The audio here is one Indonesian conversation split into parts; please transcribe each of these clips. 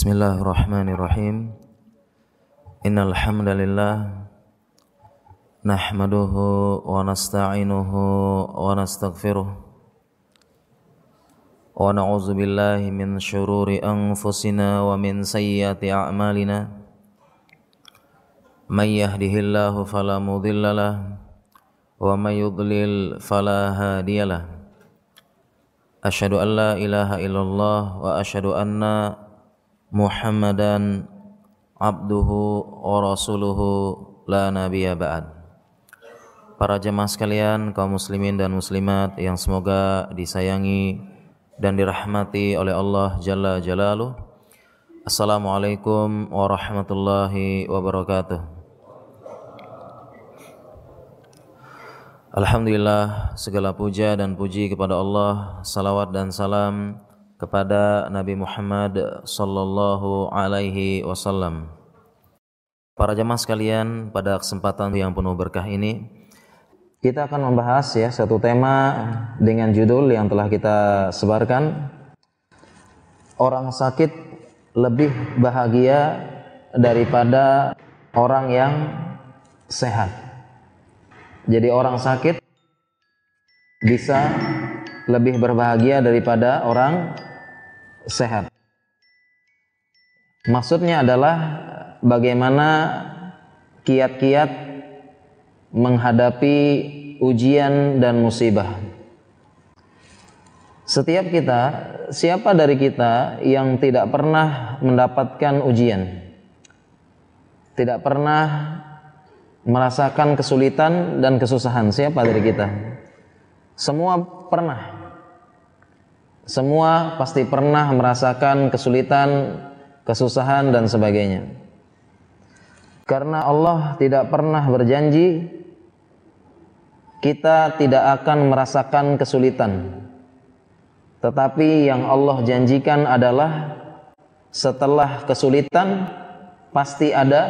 Bismillahirrahmanirrahim. Innal hamdalillah nahmaduhu wa nasta'inuhu wa nastaghfiruh wa na'udzu billahi min shururi anfusina wa min sayyiati a'malina. May yahdihillahu fala mudhillalah wa may yudlil fala hadiyalah. Asyhadu an la ilaha illallah wa asyhadu anna محمدا عبده ورسوله la nabiyya ba'd. Para jemaah sekalian, kaum muslimin dan muslimat yang semoga disayangi dan dirahmati oleh Allah Jalla Jalaluh. Assalamualaikum warahmatullahi wabarakatuh. Alhamdulillah segala puja dan puji kepada Allah, salawat dan salam kepada Nabi Muhammad sallallahu alaihi wasallam. Para jemaah sekalian, pada kesempatan yang penuh berkah ini kita akan membahas ya satu tema dengan judul yang telah kita sebarkan orang sakit lebih bahagia daripada orang yang sehat. Jadi orang sakit bisa lebih berbahagia daripada orang sehat. Maksudnya adalah bagaimana kiat-kiat menghadapi ujian dan musibah. Setiap kita, siapa dari kita yang tidak pernah mendapatkan ujian? Tidak pernah merasakan kesulitan dan kesusahan. Siapa dari kita? Semua pernah. Semua pasti pernah merasakan kesulitan, kesusahan dan sebagainya. Karena Allah tidak pernah berjanji kita tidak akan merasakan kesulitan. Tetapi yang Allah janjikan adalah setelah kesulitan pasti ada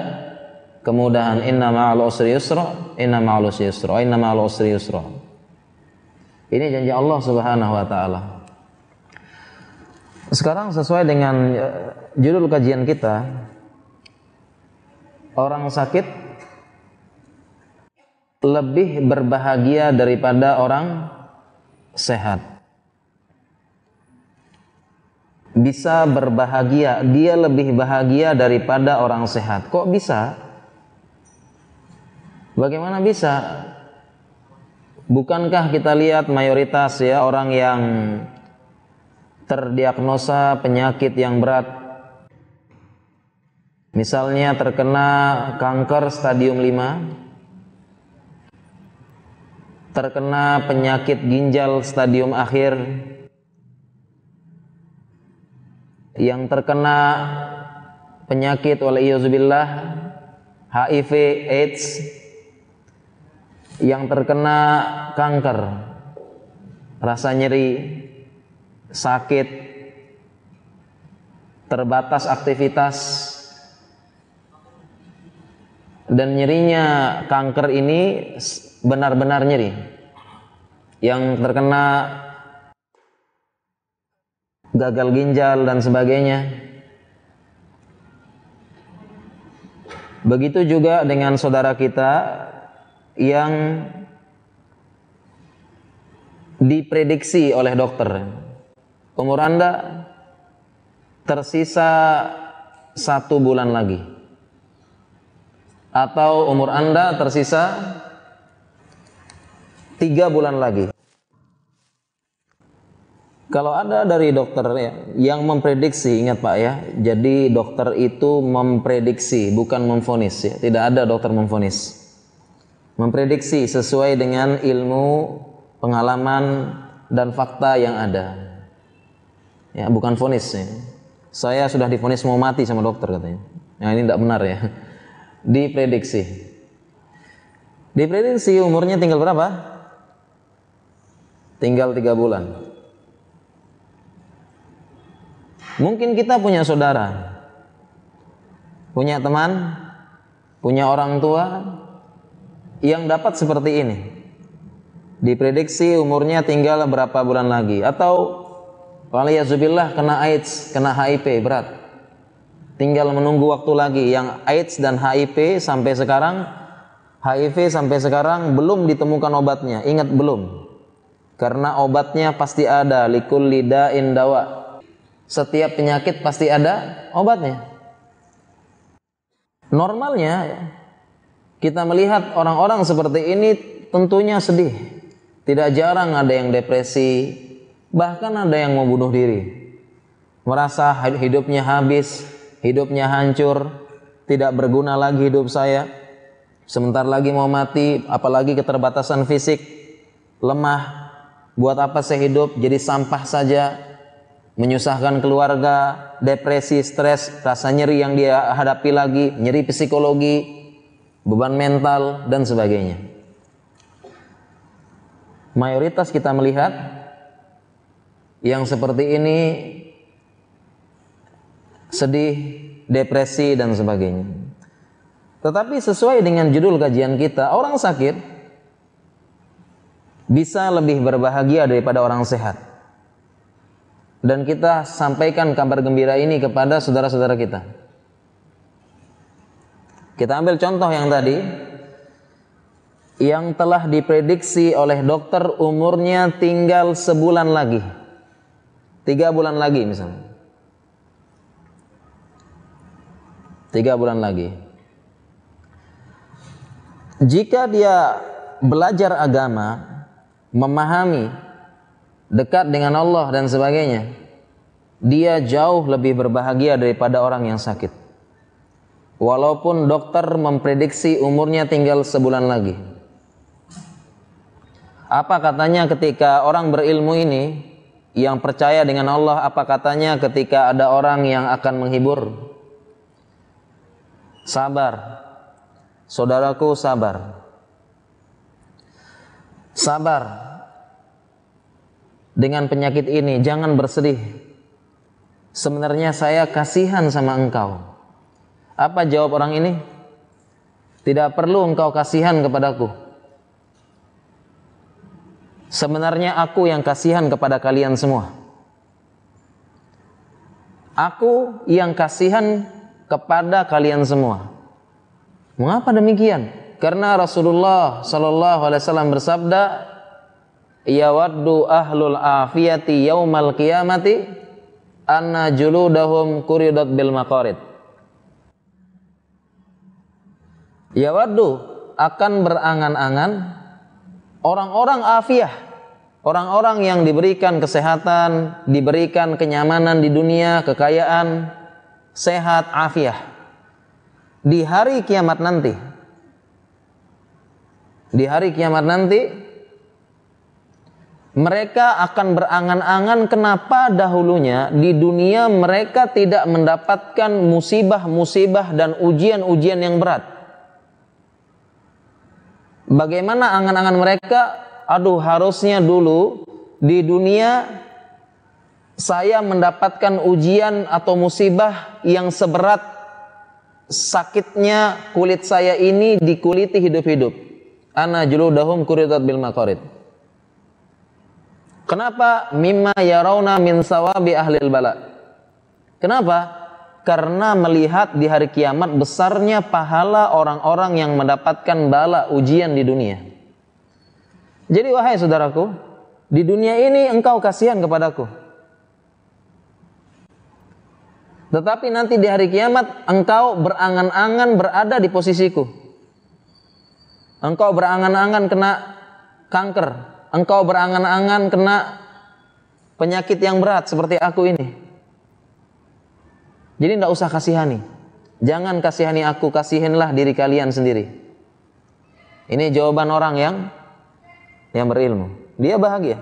kemudahan. Inna ma'al usri yusra, inna ma'al usri yusra, inna ma'al usri yusra. Ini janji Allah Subhanahu wa taala. Sekarang sesuai dengan uh, judul kajian kita, orang sakit lebih berbahagia daripada orang sehat. Bisa berbahagia, dia lebih bahagia daripada orang sehat. Kok bisa? Bagaimana bisa? Bukankah kita lihat mayoritas ya orang yang terdiagnosa penyakit yang berat. Misalnya terkena kanker stadium 5, terkena penyakit ginjal stadium akhir, yang terkena penyakit oleh waliyuzubillah HIV AIDS yang terkena kanker rasa nyeri sakit, terbatas aktivitas, dan nyerinya kanker ini benar-benar nyeri. Yang terkena gagal ginjal dan sebagainya. Begitu juga dengan saudara kita yang diprediksi oleh dokter umur Anda tersisa satu bulan lagi. Atau umur Anda tersisa tiga bulan lagi. Kalau ada dari dokter ya, yang memprediksi, ingat Pak ya, jadi dokter itu memprediksi, bukan memfonis ya. Tidak ada dokter memfonis. Memprediksi sesuai dengan ilmu, pengalaman, dan fakta yang ada. Ya, bukan fonis ya. Saya sudah difonis mau mati sama dokter katanya. Nah, ini tidak benar ya. Diprediksi. Diprediksi umurnya tinggal berapa? Tinggal tiga bulan. Mungkin kita punya saudara, punya teman, punya orang tua yang dapat seperti ini. Diprediksi umurnya tinggal berapa bulan lagi atau Waliyazubillah kena AIDS, kena HIV berat. Tinggal menunggu waktu lagi yang AIDS dan HIV sampai sekarang HIV sampai sekarang belum ditemukan obatnya. Ingat belum. Karena obatnya pasti ada likul lida indawa. Setiap penyakit pasti ada obatnya. Normalnya kita melihat orang-orang seperti ini tentunya sedih. Tidak jarang ada yang depresi, bahkan ada yang mau bunuh diri. Merasa hidupnya habis, hidupnya hancur, tidak berguna lagi hidup saya. Sebentar lagi mau mati, apalagi keterbatasan fisik, lemah. Buat apa saya hidup? Jadi sampah saja, menyusahkan keluarga, depresi, stres, rasa nyeri yang dia hadapi lagi, nyeri psikologi, beban mental, dan sebagainya. Mayoritas kita melihat yang seperti ini sedih, depresi dan sebagainya. Tetapi sesuai dengan judul kajian kita, orang sakit bisa lebih berbahagia daripada orang sehat. Dan kita sampaikan kabar gembira ini kepada saudara-saudara kita. Kita ambil contoh yang tadi yang telah diprediksi oleh dokter umurnya tinggal sebulan lagi. Tiga bulan lagi misalnya. Tiga bulan lagi. Jika dia belajar agama, memahami, dekat dengan Allah dan sebagainya, dia jauh lebih berbahagia daripada orang yang sakit. Walaupun dokter memprediksi umurnya tinggal sebulan lagi. Apa katanya ketika orang berilmu ini yang percaya dengan Allah, apa katanya ketika ada orang yang akan menghibur Sabar. Saudaraku sabar. Sabar. Dengan penyakit ini jangan bersedih. Sebenarnya saya kasihan sama engkau. Apa jawab orang ini? Tidak perlu engkau kasihan kepadaku. Sebenarnya aku yang kasihan kepada kalian semua. Aku yang kasihan kepada kalian semua. Mengapa demikian? Karena Rasulullah sallallahu alaihi wasallam bersabda, "Ya waddu ahlul afiyati yaumal qiyamati anna juludahum kuridat bil maqarid." Ya waddu akan berangan-angan orang-orang afiah, orang-orang yang diberikan kesehatan, diberikan kenyamanan di dunia, kekayaan, sehat, afiah. Di hari kiamat nanti, di hari kiamat nanti, mereka akan berangan-angan kenapa dahulunya di dunia mereka tidak mendapatkan musibah-musibah dan ujian-ujian yang berat. Bagaimana angan-angan mereka? Aduh, harusnya dulu di dunia saya mendapatkan ujian atau musibah yang seberat sakitnya kulit saya ini dikuliti hidup-hidup. Ana juludahum kuridat bil maqarid. Kenapa? Mimma yarawna min sawabi ahlil bala. Kenapa? Karena melihat di hari kiamat besarnya pahala orang-orang yang mendapatkan bala ujian di dunia. Jadi wahai saudaraku, di dunia ini engkau kasihan kepadaku. Tetapi nanti di hari kiamat engkau berangan-angan berada di posisiku. Engkau berangan-angan kena kanker. Engkau berangan-angan kena penyakit yang berat seperti aku ini. Jadi tidak usah kasihani. Jangan kasihani aku, kasihinlah diri kalian sendiri. Ini jawaban orang yang yang berilmu. Dia bahagia.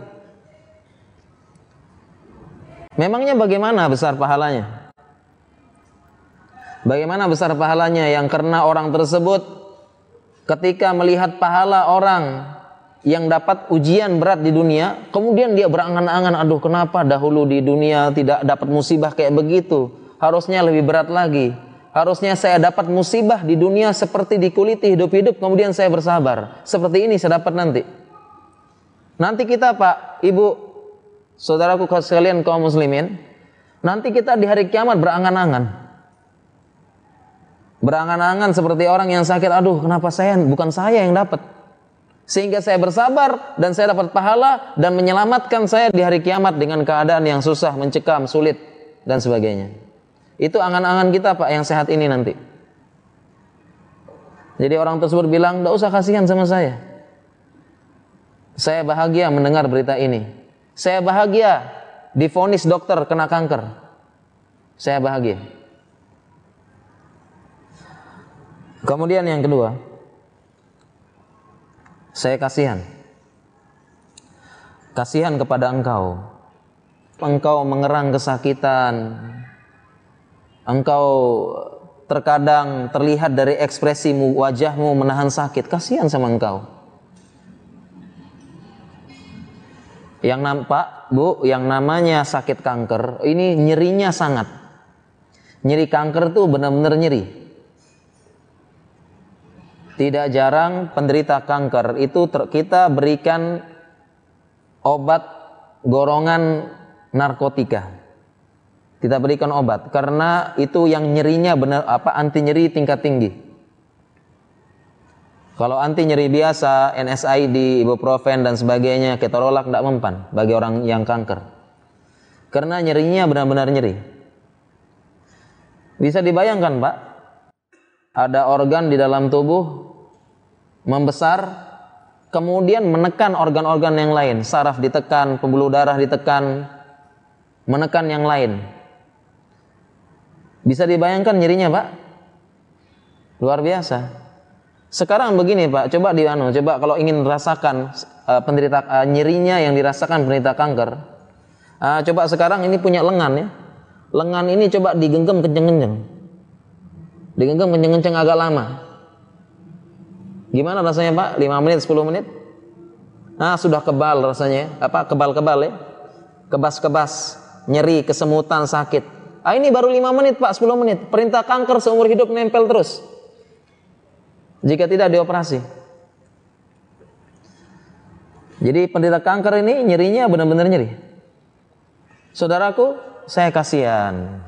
Memangnya bagaimana besar pahalanya? Bagaimana besar pahalanya yang karena orang tersebut ketika melihat pahala orang yang dapat ujian berat di dunia, kemudian dia berangan-angan, aduh kenapa dahulu di dunia tidak dapat musibah kayak begitu? Harusnya lebih berat lagi. Harusnya saya dapat musibah di dunia seperti dikuliti hidup-hidup, kemudian saya bersabar. Seperti ini saya dapat nanti. Nanti kita Pak, Ibu, saudaraku sekalian kaum muslimin, nanti kita di hari kiamat berangan-angan. Berangan-angan seperti orang yang sakit, aduh kenapa saya bukan saya yang dapat. Sehingga saya bersabar dan saya dapat pahala dan menyelamatkan saya di hari kiamat dengan keadaan yang susah, mencekam, sulit dan sebagainya. Itu angan-angan kita Pak yang sehat ini nanti. Jadi orang tersebut bilang, tidak usah kasihan sama saya. Saya bahagia mendengar berita ini. Saya bahagia difonis dokter kena kanker. Saya bahagia. Kemudian yang kedua, saya kasihan. Kasihan kepada engkau. Engkau mengerang kesakitan. Engkau terkadang terlihat dari ekspresimu, wajahmu menahan sakit. Kasihan sama engkau. Yang nampak, Bu, yang namanya sakit kanker, ini nyerinya sangat. Nyeri kanker tuh benar-benar nyeri. Tidak jarang penderita kanker itu ter, kita berikan obat gorongan narkotika. Kita berikan obat karena itu yang nyerinya benar apa anti nyeri tingkat tinggi. Kalau anti nyeri biasa, NSAID, ibuprofen dan sebagainya, ketorolak tidak mempan bagi orang yang kanker. Karena nyerinya benar-benar nyeri. Bisa dibayangkan, Pak? Ada organ di dalam tubuh membesar, kemudian menekan organ-organ yang lain, saraf ditekan, pembuluh darah ditekan, menekan yang lain. Bisa dibayangkan nyerinya, Pak? Luar biasa. Sekarang begini, Pak, coba di anu, coba kalau ingin rasakan uh, penderita uh, nyerinya yang dirasakan penderita kanker. Uh, coba sekarang ini punya lengan ya. Lengan ini coba digenggam kenceng-kenceng. Digenggam kenceng-kenceng agak lama. Gimana rasanya Pak? 5 menit, 10 menit? Nah, sudah kebal rasanya. Apa? Kebal-kebal ya? Kebas-kebas, nyeri, kesemutan, sakit. Ah, ini baru 5 menit Pak, 10 menit. Perintah kanker seumur hidup nempel terus. Jika tidak dioperasi. Jadi penderita kanker ini nyerinya benar-benar nyeri. Saudaraku, saya kasihan.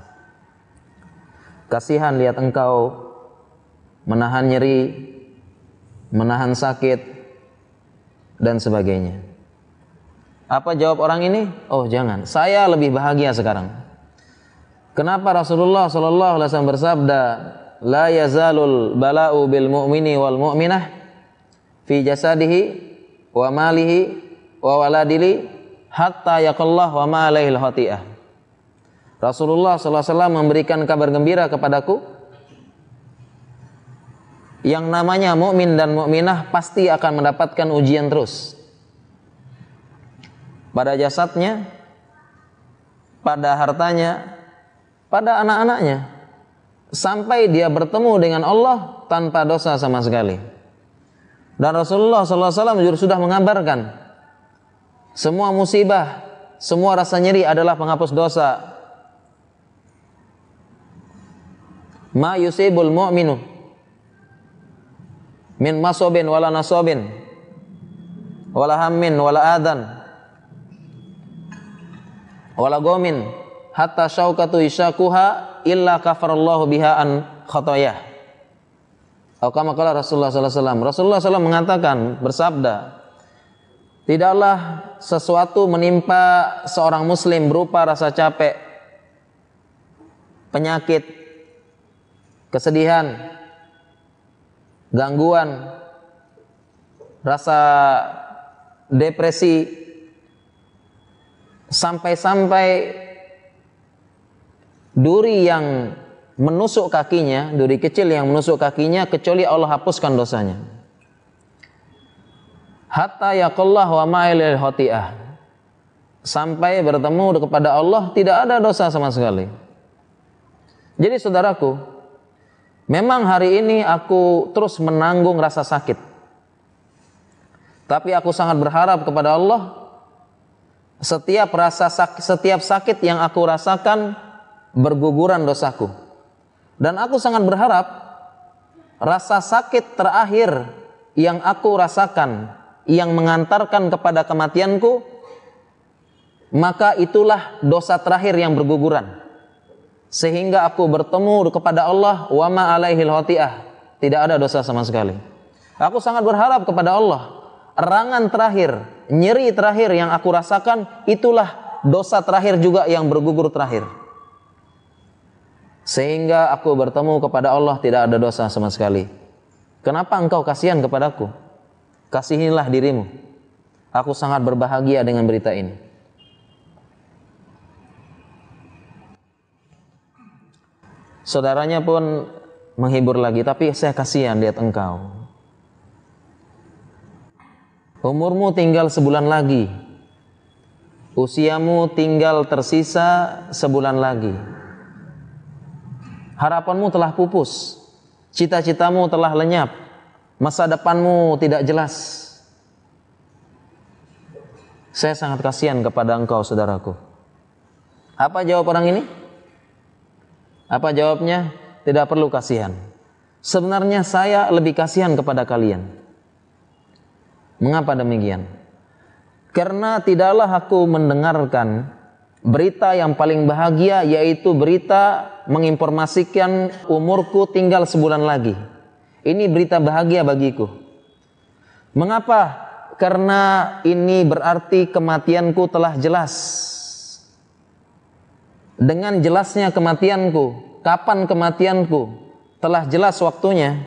Kasihan lihat engkau menahan nyeri, menahan sakit, dan sebagainya. Apa jawab orang ini? Oh jangan, saya lebih bahagia sekarang. Kenapa Rasulullah Shallallahu Alaihi Wasallam bersabda, la yazalul bala'u bil mu'mini wal mu'minah fi jasadihi wa malihi wa waladili hatta yaqallah wa. Rasulullah Alaihi Wasallam memberikan kabar gembira kepadaku yang namanya mukmin dan mukminah pasti akan mendapatkan ujian terus. Pada jasadnya, pada hartanya, pada anak-anaknya. Sampai dia bertemu dengan Allah tanpa dosa sama sekali. Dan Rasulullah SAW sudah mengabarkan semua musibah, semua rasa nyeri adalah penghapus dosa. Ma yusibul mu'minu min masobin wala nasobin wala hammin wala adan wala gomin hatta syaukatu isyakuha illa kafarallahu biha an khotoyah kama kala Rasulullah SAW Rasulullah SAW mengatakan bersabda tidaklah sesuatu menimpa seorang muslim berupa rasa capek penyakit kesedihan gangguan, rasa depresi, sampai-sampai duri yang menusuk kakinya, duri kecil yang menusuk kakinya, kecuali Allah hapuskan dosanya. Hatta yaqullah wa ma'ilil hoti'ah. Sampai bertemu kepada Allah tidak ada dosa sama sekali. Jadi saudaraku, Memang hari ini aku terus menanggung rasa sakit. Tapi aku sangat berharap kepada Allah setiap rasa sakit, setiap sakit yang aku rasakan berguguran dosaku. Dan aku sangat berharap rasa sakit terakhir yang aku rasakan yang mengantarkan kepada kematianku maka itulah dosa terakhir yang berguguran. sehingga aku bertemu kepada Allah wa ma alaihi Tidak ada dosa sama sekali. Aku sangat berharap kepada Allah. Erangan terakhir, nyeri terakhir yang aku rasakan itulah dosa terakhir juga yang bergugur terakhir. Sehingga aku bertemu kepada Allah tidak ada dosa sama sekali. Kenapa engkau kasihan kepadaku? Kasihilah dirimu. Aku sangat berbahagia dengan berita ini. Saudaranya pun menghibur lagi, tapi saya kasihan lihat engkau. Umurmu tinggal sebulan lagi. Usiamu tinggal tersisa sebulan lagi. Harapanmu telah pupus. Cita-citamu telah lenyap. Masa depanmu tidak jelas. Saya sangat kasihan kepada engkau saudaraku. Apa jawab orang ini? Apa jawabnya? Tidak perlu kasihan. Sebenarnya saya lebih kasihan kepada kalian. Mengapa demikian? Karena tidaklah aku mendengarkan berita yang paling bahagia yaitu berita menginformasikan umurku tinggal sebulan lagi. Ini berita bahagia bagiku. Mengapa? Karena ini berarti kematianku telah jelas dengan jelasnya kematianku, kapan kematianku telah jelas waktunya,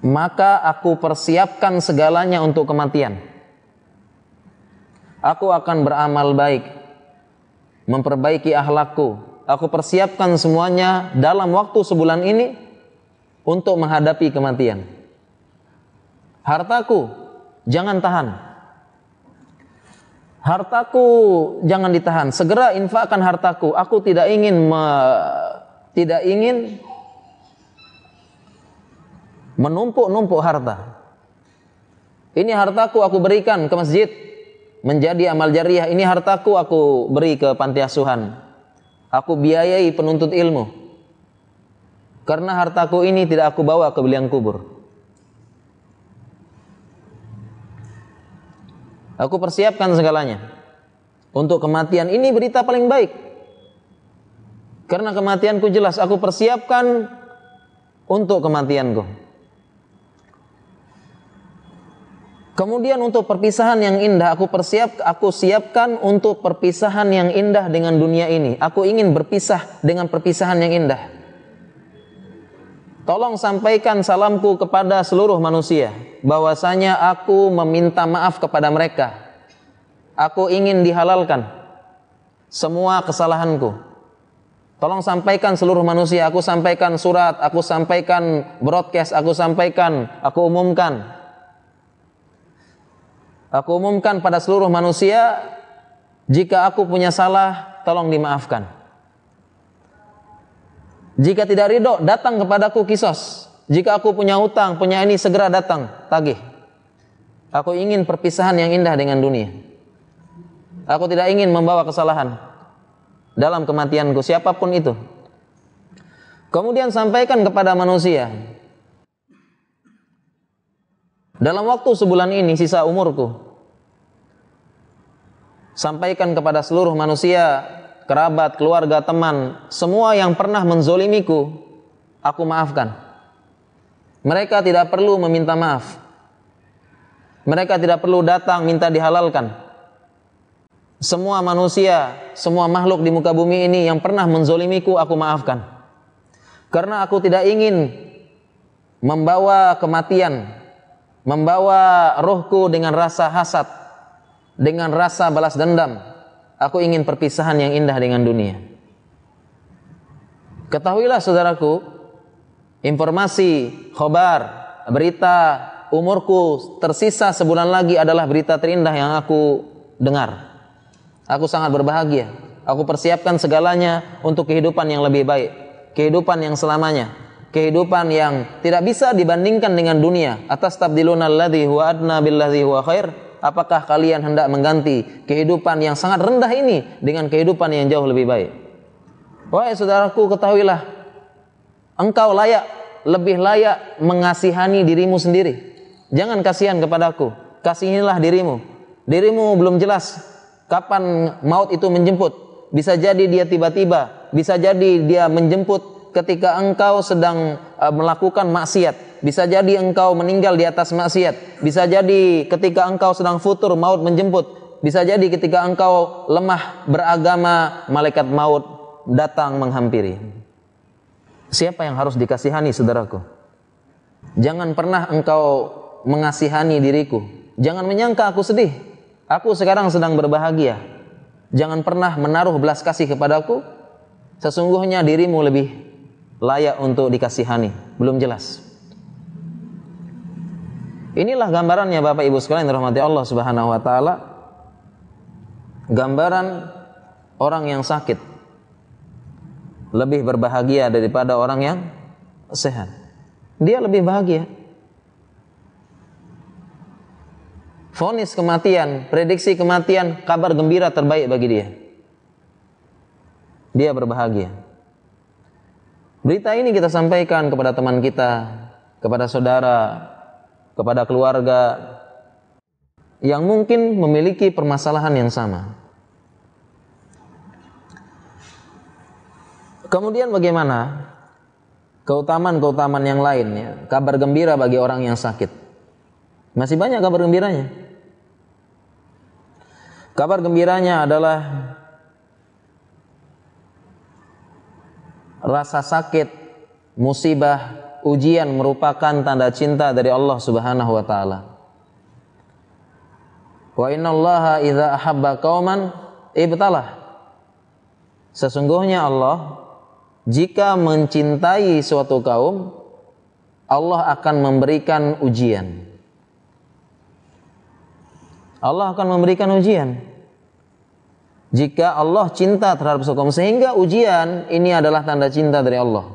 maka aku persiapkan segalanya untuk kematian. Aku akan beramal baik, memperbaiki akhlakku. Aku persiapkan semuanya dalam waktu sebulan ini untuk menghadapi kematian. Hartaku jangan tahan hartaku jangan ditahan, segera infakkan hartaku. Aku tidak ingin me, tidak ingin menumpuk-numpuk harta. Ini hartaku aku berikan ke masjid menjadi amal jariah. Ini hartaku aku beri ke panti asuhan. Aku biayai penuntut ilmu. Karena hartaku ini tidak aku bawa ke beliang kubur. Aku persiapkan segalanya. Untuk kematian ini berita paling baik. Karena kematianku jelas, aku persiapkan untuk kematianku. Kemudian untuk perpisahan yang indah, aku persiap, aku siapkan untuk perpisahan yang indah dengan dunia ini. Aku ingin berpisah dengan perpisahan yang indah. Tolong sampaikan salamku kepada seluruh manusia bahwasanya aku meminta maaf kepada mereka. Aku ingin dihalalkan semua kesalahanku. Tolong sampaikan seluruh manusia, aku sampaikan surat, aku sampaikan broadcast, aku sampaikan, aku umumkan. Aku umumkan pada seluruh manusia jika aku punya salah, tolong dimaafkan. Jika tidak ridho, datang kepadaku kisos. Jika aku punya utang, punya ini segera datang, tagih. Aku ingin perpisahan yang indah dengan dunia. Aku tidak ingin membawa kesalahan dalam kematianku, siapa pun itu. Kemudian sampaikan kepada manusia. Dalam waktu sebulan ini sisa umurku. Sampaikan kepada seluruh manusia kerabat, keluarga, teman, semua yang pernah menzolimiku, aku maafkan. Mereka tidak perlu meminta maaf. Mereka tidak perlu datang minta dihalalkan. Semua manusia, semua makhluk di muka bumi ini yang pernah menzolimiku, aku maafkan. Karena aku tidak ingin membawa kematian, membawa rohku dengan rasa hasad, dengan rasa balas dendam, Aku ingin perpisahan yang indah dengan dunia. Ketahuilah saudaraku, informasi, khobar, berita, umurku tersisa sebulan lagi adalah berita terindah yang aku dengar. Aku sangat berbahagia. Aku persiapkan segalanya untuk kehidupan yang lebih baik, kehidupan yang selamanya, kehidupan yang tidak bisa dibandingkan dengan dunia. Atas tabdiluna alladhi huwa adna billadhi huwa khair Apakah kalian hendak mengganti kehidupan yang sangat rendah ini dengan kehidupan yang jauh lebih baik? Wahai saudaraku, ketahuilah, engkau layak, lebih layak mengasihani dirimu sendiri. Jangan kasihan kepadaku, kasihilah dirimu. Dirimu belum jelas kapan maut itu menjemput. Bisa jadi dia tiba-tiba bisa jadi dia menjemput ketika engkau sedang uh, melakukan maksiat. Bisa jadi engkau meninggal di atas maksiat. Bisa jadi ketika engkau sedang futur maut menjemput. Bisa jadi ketika engkau lemah beragama malaikat maut datang menghampiri. Siapa yang harus dikasihani saudaraku? Jangan pernah engkau mengasihani diriku. Jangan menyangka aku sedih. Aku sekarang sedang berbahagia. Jangan pernah menaruh belas kasih kepadaku. Sesungguhnya dirimu lebih layak untuk dikasihani. Belum jelas. Inilah gambarannya Bapak Ibu sekalian rahmati Allah Subhanahu wa taala. Gambaran orang yang sakit lebih berbahagia daripada orang yang sehat. Dia lebih bahagia. Fonis kematian, prediksi kematian, kabar gembira terbaik bagi dia. Dia berbahagia. Berita ini kita sampaikan kepada teman kita, kepada saudara, kepada keluarga yang mungkin memiliki permasalahan yang sama. Kemudian bagaimana keutamaan-keutamaan yang lainnya, kabar gembira bagi orang yang sakit. Masih banyak kabar gembiranya. Kabar gembiranya adalah rasa sakit, musibah, ujian merupakan tanda cinta dari Allah Subhanahu wa taala. Wa innallaha idza ahabba qauman ibtalah. Sesungguhnya Allah jika mencintai suatu kaum, Allah akan memberikan ujian. Allah akan memberikan ujian. Jika Allah cinta terhadap seorang sehingga ujian ini adalah tanda cinta dari Allah.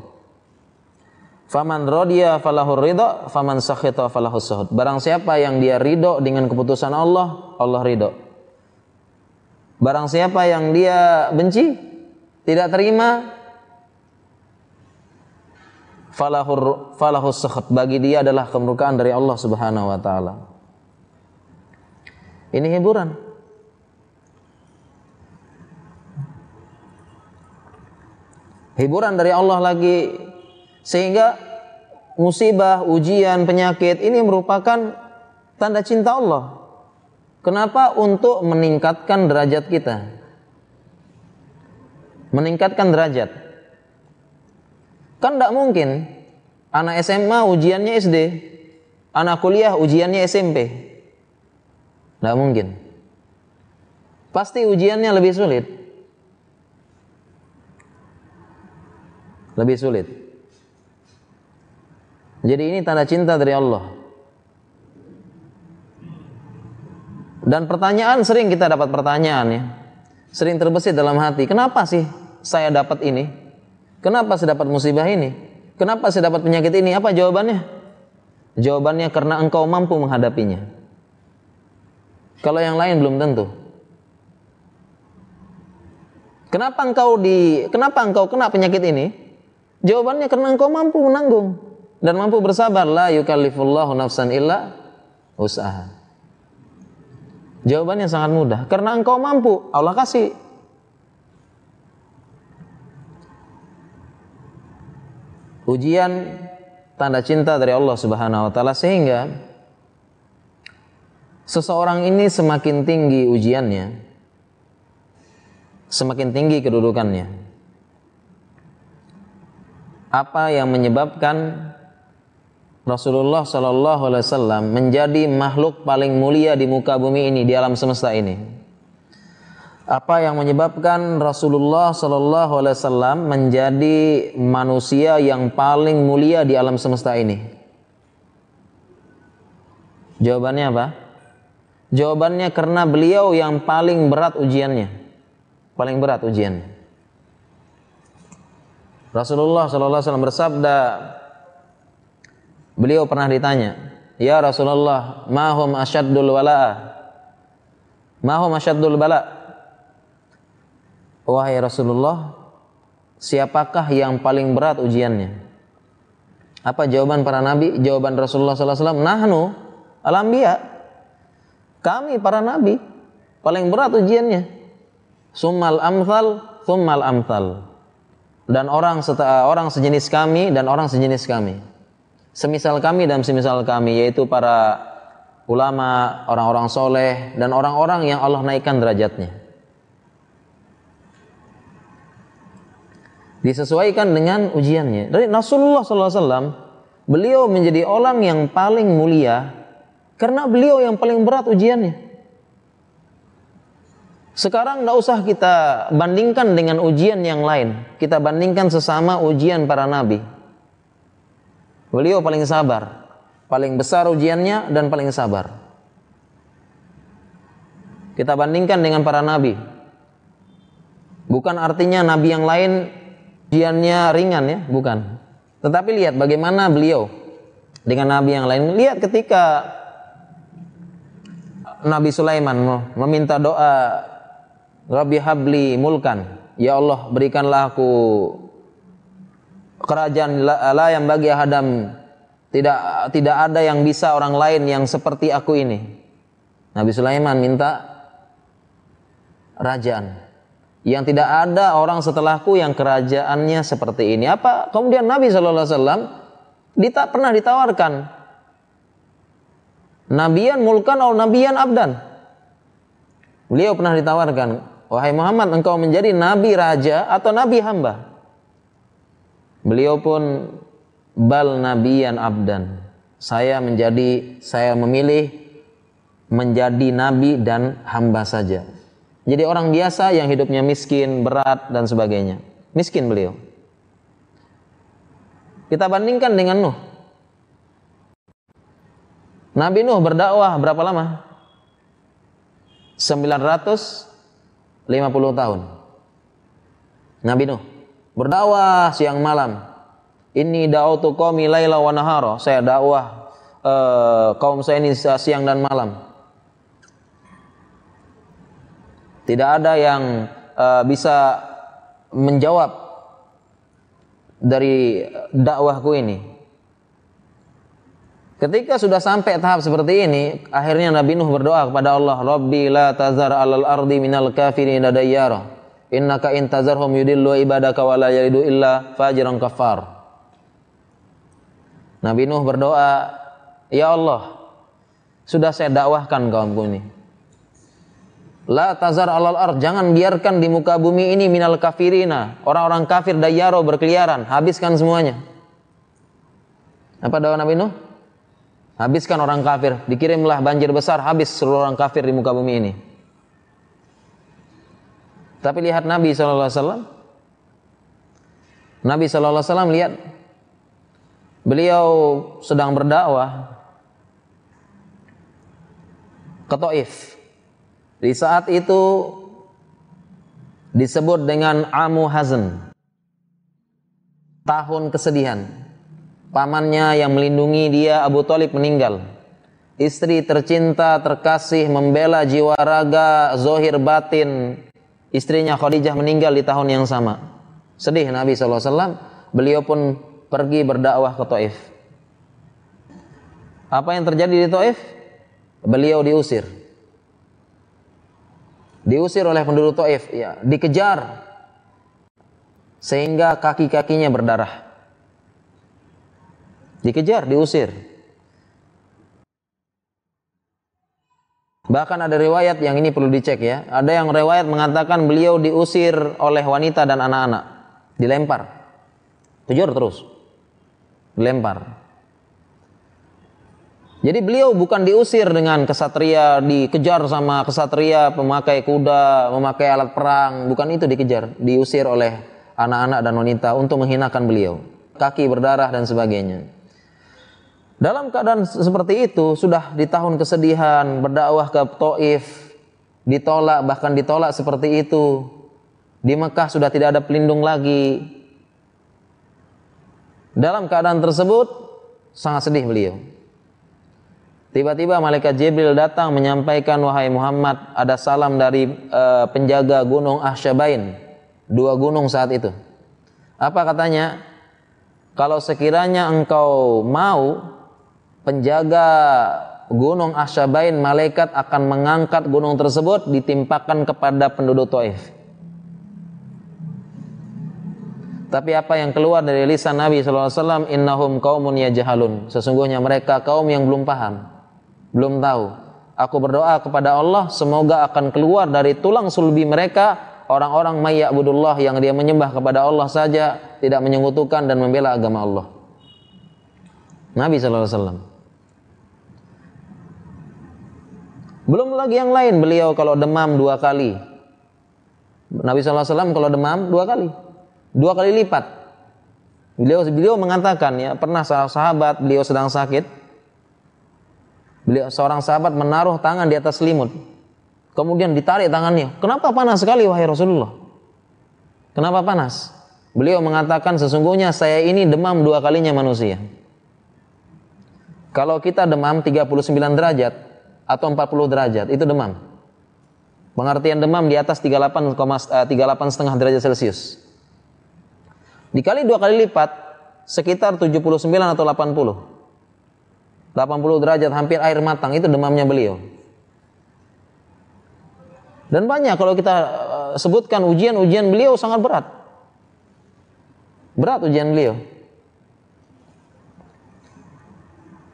Faman rodiya falahur ridho, faman sakhita falahus suhud. Barang siapa yang dia ridho dengan keputusan Allah, Allah ridho. Barang siapa yang dia benci, tidak terima, falahur falahus suhud. Bagi dia adalah kemurkaan dari Allah Subhanahu wa taala. Ini hiburan. Hiburan dari Allah lagi sehingga musibah, ujian, penyakit ini merupakan tanda cinta Allah. Kenapa? Untuk meningkatkan derajat kita. Meningkatkan derajat. Kan tidak mungkin anak SMA ujiannya SD, anak kuliah ujiannya SMP. Tidak mungkin. Pasti ujiannya lebih sulit. Lebih sulit. Jadi ini tanda cinta dari Allah. Dan pertanyaan sering kita dapat pertanyaan ya. Sering terbesit dalam hati. Kenapa sih saya dapat ini? Kenapa saya dapat musibah ini? Kenapa saya dapat penyakit ini? Apa jawabannya? Jawabannya karena engkau mampu menghadapinya. Kalau yang lain belum tentu. Kenapa engkau di kenapa engkau kena penyakit ini? Jawabannya karena engkau mampu menanggung dan mampu bersabar la yukallifullahu nafsan illa usaha. Jawabannya sangat mudah karena engkau mampu Allah kasih ujian tanda cinta dari Allah Subhanahu wa taala sehingga seseorang ini semakin tinggi ujiannya, semakin tinggi kedudukannya. Apa yang menyebabkan Rasulullah Shallallahu Alaihi Wasallam menjadi makhluk paling mulia di muka bumi ini di alam semesta ini? Apa yang menyebabkan Rasulullah Shallallahu Alaihi Wasallam menjadi manusia yang paling mulia di alam semesta ini? Jawabannya apa? Jawabannya karena beliau yang paling berat ujiannya. Paling berat ujiannya. Rasulullah SAW bersabda, beliau pernah ditanya, Ya Rasulullah, mahum asyaddul wala'ah? Mahum asyaddul bala' Wahai Rasulullah, siapakah yang paling berat ujiannya? Apa jawaban para nabi? Jawaban Rasulullah SAW, Nahnu al-anbiya. Kami para nabi paling berat ujiannya. Summal amthal, summal amthal. Dan orang orang sejenis kami dan orang sejenis kami. Semisal kami dan semisal kami yaitu para ulama, orang-orang soleh dan orang-orang yang Allah naikkan derajatnya. Disesuaikan dengan ujiannya. Dari Rasulullah SAW, beliau menjadi orang yang paling mulia karena beliau yang paling berat ujiannya. Sekarang tidak usah kita bandingkan dengan ujian yang lain. Kita bandingkan sesama ujian para nabi. Beliau paling sabar. Paling besar ujiannya dan paling sabar. Kita bandingkan dengan para nabi. Bukan artinya nabi yang lain ujiannya ringan ya, bukan. Tetapi lihat bagaimana beliau dengan nabi yang lain. Lihat ketika Nabi Sulaiman meminta doa Rabbi habli mulkan. Ya Allah, berikanlah aku kerajaan la yang bagi Adam tidak tidak ada yang bisa orang lain yang seperti aku ini. Nabi Sulaiman minta kerajaan yang tidak ada orang setelahku yang kerajaannya seperti ini. Apa kemudian Nabi Shallallahu Alaihi Wasallam dita pernah ditawarkan Nabian mulkan atau Nabian abdan. Beliau pernah ditawarkan Wahai Muhammad, engkau menjadi nabi raja atau nabi hamba? Beliau pun bal nabiyan abdan. Saya menjadi saya memilih menjadi nabi dan hamba saja. Jadi orang biasa yang hidupnya miskin, berat dan sebagainya. Miskin beliau. Kita bandingkan dengan Nuh. Nabi Nuh berdakwah berapa lama? 900 50 tahun. Nabi Nuh berdakwah siang malam. Ini da'utu qaumi laila wa nahara. Saya dakwah uh, kaum saya ini siang dan malam. Tidak ada yang uh, bisa menjawab dari dakwahku ini. Ketika sudah sampai tahap seperti ini, akhirnya Nabi Nuh berdoa kepada Allah, "Rabbi la tazar 'alal ardi minal kafirin dayyara. Innaka in tazarhum yudillu ibadaka wa la yalidu illa fajiran kafar." Nabi Nuh berdoa, "Ya Allah, sudah saya dakwahkan kaumku ini. La tazar 'alal ard, jangan biarkan di muka bumi ini minal kafirina, orang-orang kafir dayyaro berkeliaran, habiskan semuanya." Apa doa Nabi Nuh? Habiskan orang kafir, dikirimlah banjir besar, habis seluruh orang kafir di muka bumi ini. Tapi lihat Nabi SAW. Nabi SAW lihat beliau sedang berdakwah ke Taif. Di saat itu disebut dengan Amu Hazan. Tahun kesedihan pamannya yang melindungi dia Abu Talib meninggal. Istri tercinta, terkasih, membela jiwa raga, zohir batin. Istrinya Khadijah meninggal di tahun yang sama. Sedih Nabi SAW. Beliau pun pergi berdakwah ke Taif. Apa yang terjadi di Taif? Beliau diusir. Diusir oleh penduduk Taif, ya, dikejar sehingga kaki-kakinya berdarah. Dikejar, diusir. Bahkan ada riwayat yang ini perlu dicek ya. Ada yang riwayat mengatakan beliau diusir oleh wanita dan anak-anak. Dilempar. Tujur terus. Dilempar. Jadi beliau bukan diusir dengan kesatria, dikejar sama kesatria pemakai kuda, memakai alat perang. Bukan itu dikejar. Diusir oleh anak-anak dan wanita untuk menghinakan beliau. Kaki berdarah dan sebagainya. Dalam keadaan seperti itu, sudah di tahun kesedihan, berdakwah ke Taif, ditolak, bahkan ditolak seperti itu. Di Mekah sudah tidak ada pelindung lagi. Dalam keadaan tersebut, sangat sedih beliau. Tiba-tiba malaikat Jibril datang menyampaikan, "Wahai Muhammad, ada salam dari uh, penjaga gunung Ahsyabain." Dua gunung saat itu. Apa katanya? Kalau sekiranya engkau mau penjaga gunung Asyabain malaikat akan mengangkat gunung tersebut ditimpakan kepada penduduk Taif. Tapi apa yang keluar dari lisan Nabi SAW, innahum kaumun yajhalun. Sesungguhnya mereka kaum yang belum paham, belum tahu. Aku berdoa kepada Allah, semoga akan keluar dari tulang sulbi mereka orang-orang mayyabudullah yang dia menyembah kepada Allah saja, tidak menyekutukan dan membela agama Allah. Nabi SAW. Belum lagi yang lain, beliau kalau demam dua kali. Nabi SAW kalau demam dua kali dua kali lipat. Beliau beliau mengatakan ya pernah sahabat beliau sedang sakit. Beliau seorang sahabat menaruh tangan di atas selimut. Kemudian ditarik tangannya. Kenapa panas sekali wahai Rasulullah? Kenapa panas? Beliau mengatakan sesungguhnya saya ini demam dua kalinya manusia. Kalau kita demam 39 derajat atau 40 derajat itu demam. Pengertian demam di atas 38, 38 setengah derajat Celcius. Dikali dua kali lipat sekitar 79 atau 80. 80 derajat hampir air matang itu demamnya beliau. Dan banyak kalau kita eh, sebutkan ujian-ujian beliau sangat berat. Berat ujian beliau.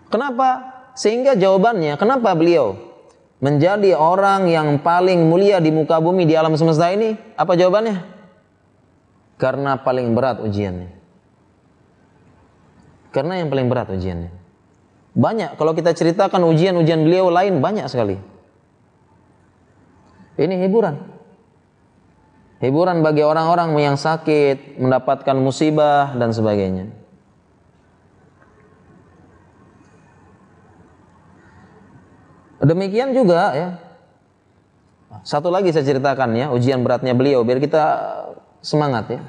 Kenapa? Sehingga jawabannya, kenapa beliau menjadi orang yang paling mulia di muka bumi di alam semesta ini? Apa jawabannya? Karena paling berat ujiannya. Karena yang paling berat ujiannya. Banyak kalau kita ceritakan ujian-ujian beliau lain banyak sekali. Ini hiburan. Hiburan bagi orang-orang yang sakit, mendapatkan musibah dan sebagainya. Demikian juga ya. Satu lagi saya ceritakan ya, ujian beratnya beliau biar kita semangat ya.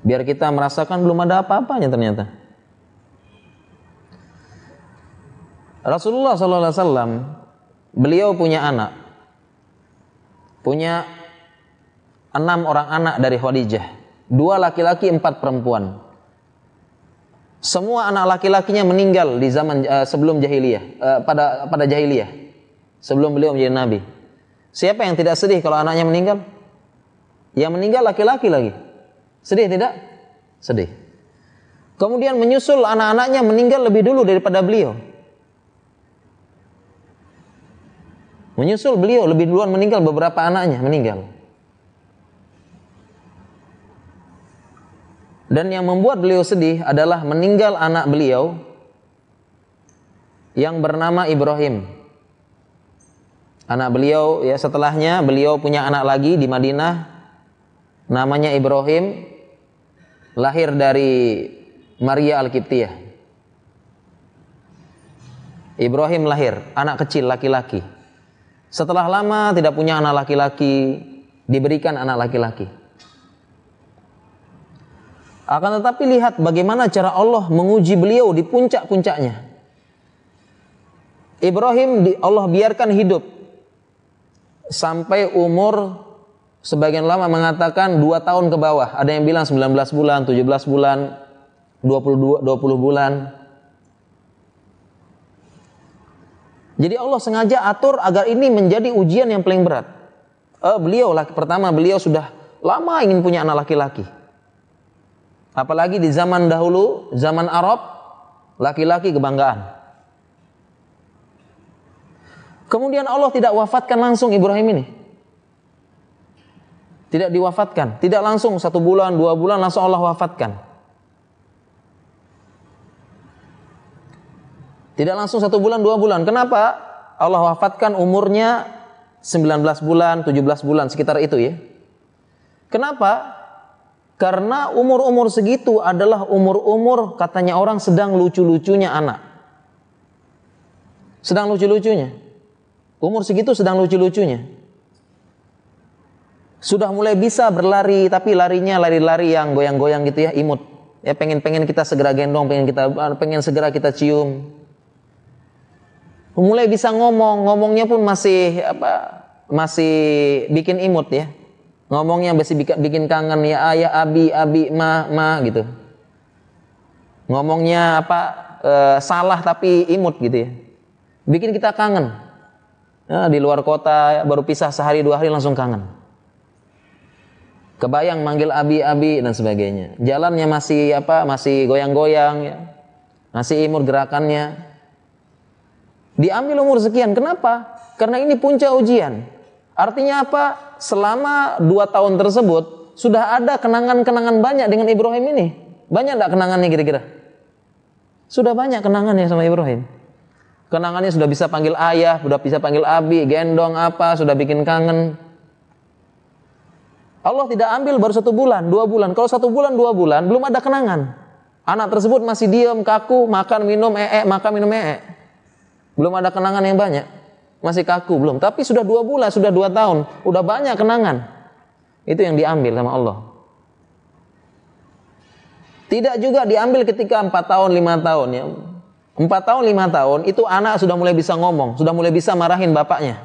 Biar kita merasakan belum ada apa-apanya ternyata. Rasulullah SAW beliau punya anak, punya enam orang anak dari Khadijah, dua laki-laki empat perempuan. Semua anak laki-lakinya meninggal di zaman uh, sebelum jahiliyah, uh, pada pada jahiliyah, sebelum beliau menjadi nabi. Siapa yang tidak sedih kalau anaknya meninggal? Yang meninggal laki-laki lagi. Sedih tidak? Sedih. Kemudian menyusul anak-anaknya meninggal lebih dulu daripada beliau. Menyusul beliau lebih duluan meninggal beberapa anaknya meninggal. Dan yang membuat beliau sedih adalah meninggal anak beliau yang bernama Ibrahim. Anak beliau ya setelahnya beliau punya anak lagi di Madinah namanya Ibrahim lahir dari Maria Al-Kiptiyah. Ibrahim lahir, anak kecil laki-laki. Setelah lama tidak punya anak laki-laki, diberikan anak laki-laki. Akan tetapi lihat bagaimana cara Allah menguji beliau di puncak-puncaknya. Ibrahim Allah biarkan hidup sampai umur Sebagian lama mengatakan dua tahun ke bawah. Ada yang bilang 19 bulan, 17 bulan, 22, 20 bulan. Jadi Allah sengaja atur agar ini menjadi ujian yang paling berat. Eh, beliau laki pertama beliau sudah lama ingin punya anak laki-laki. Apalagi di zaman dahulu, zaman Arab, laki-laki kebanggaan. Kemudian Allah tidak wafatkan langsung Ibrahim ini. Tidak diwafatkan. Tidak langsung satu bulan, dua bulan langsung Allah wafatkan. Tidak langsung satu bulan, dua bulan. Kenapa? Allah wafatkan umurnya 19 bulan, 17 bulan, sekitar itu ya. Kenapa? Karena umur-umur segitu adalah umur-umur katanya orang sedang lucu-lucunya anak. Sedang lucu-lucunya. Umur segitu sedang lucu-lucunya sudah mulai bisa berlari tapi larinya lari-lari yang goyang-goyang gitu ya imut ya pengen-pengen kita segera gendong pengen kita pengen segera kita cium mulai bisa ngomong ngomongnya pun masih apa masih bikin imut ya ngomongnya masih bikin, bikin kangen ya ayah abi abi ma ma gitu ngomongnya apa e, salah tapi imut gitu ya bikin kita kangen ya, di luar kota baru pisah sehari dua hari langsung kangen kebayang manggil abi-abi dan sebagainya. Jalannya masih apa? Masih goyang-goyang ya. Masih imur gerakannya. Diambil umur sekian. Kenapa? Karena ini puncak ujian. Artinya apa? Selama dua tahun tersebut sudah ada kenangan-kenangan banyak dengan Ibrahim ini. Banyak tidak kenangannya kira-kira? Sudah banyak kenangannya sama Ibrahim. Kenangannya sudah bisa panggil ayah, sudah bisa panggil abi, gendong apa, sudah bikin kangen. Allah tidak ambil baru satu bulan, dua bulan. Kalau satu bulan, dua bulan, belum ada kenangan. Anak tersebut masih diam, kaku, makan, minum, ee, makan, minum, ee. Belum ada kenangan yang banyak. Masih kaku, belum. Tapi sudah dua bulan, sudah dua tahun. Udah banyak kenangan. Itu yang diambil sama Allah. Tidak juga diambil ketika empat tahun, lima tahun ya. Empat tahun, lima tahun, itu anak sudah mulai bisa ngomong, sudah mulai bisa marahin bapaknya.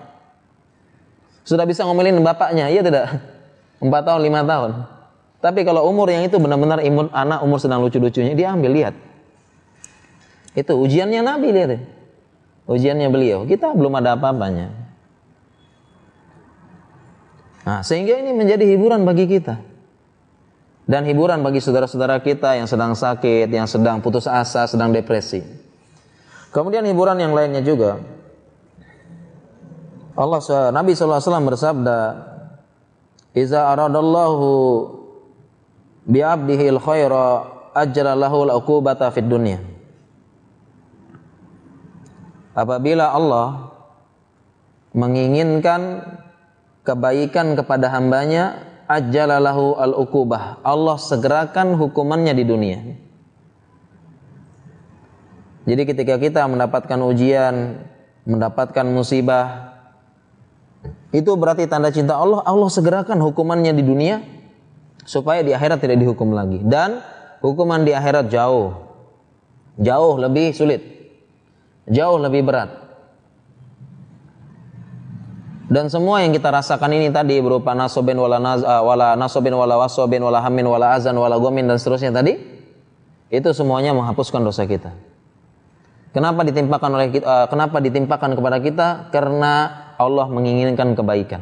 Sudah bisa ngomelin bapaknya, iya tidak? Empat tahun, lima tahun. Tapi kalau umur yang itu benar-benar imun anak umur sedang lucu-lucunya, diambil, lihat. Itu ujiannya Nabi, lihat ya. Ujiannya beliau, kita belum ada apa-apanya. Nah, sehingga ini menjadi hiburan bagi kita dan hiburan bagi saudara-saudara kita yang sedang sakit, yang sedang putus asa, sedang depresi. Kemudian hiburan yang lainnya juga. Allah Nabi SAW bersabda, "Iza aradallahu bi'abdihi al-khaira ajra lahu al-uqubata fid dunya." Apabila Allah menginginkan kebaikan kepada hambanya, ajjalalahu al-uqubah. Allah segerakan hukumannya di dunia. Jadi ketika kita mendapatkan ujian, mendapatkan musibah, itu berarti tanda cinta Allah. Allah segerakan hukumannya di dunia supaya di akhirat tidak dihukum lagi. Dan hukuman di akhirat jauh, jauh lebih sulit, jauh lebih berat. Dan semua yang kita rasakan ini tadi berupa nasobin wala naz, uh, wala nasobin wala wasobin wala hamin wala azan wala gomin dan seterusnya tadi itu semuanya menghapuskan dosa kita. Kenapa ditimpakan oleh kita, uh, kenapa ditimpakan kepada kita? Karena Allah menginginkan kebaikan.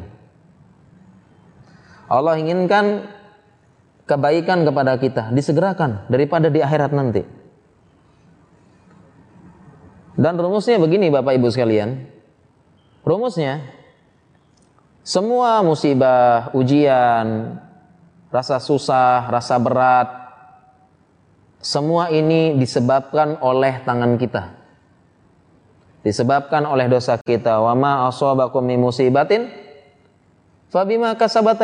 Allah inginkan kebaikan kepada kita, disegerakan daripada di akhirat nanti. Dan rumusnya begini Bapak Ibu sekalian. Rumusnya semua musibah, ujian, rasa susah, rasa berat, semua ini disebabkan oleh tangan kita. Disebabkan oleh dosa kita. Wa ma asabakum min musibatin fabima kasabat.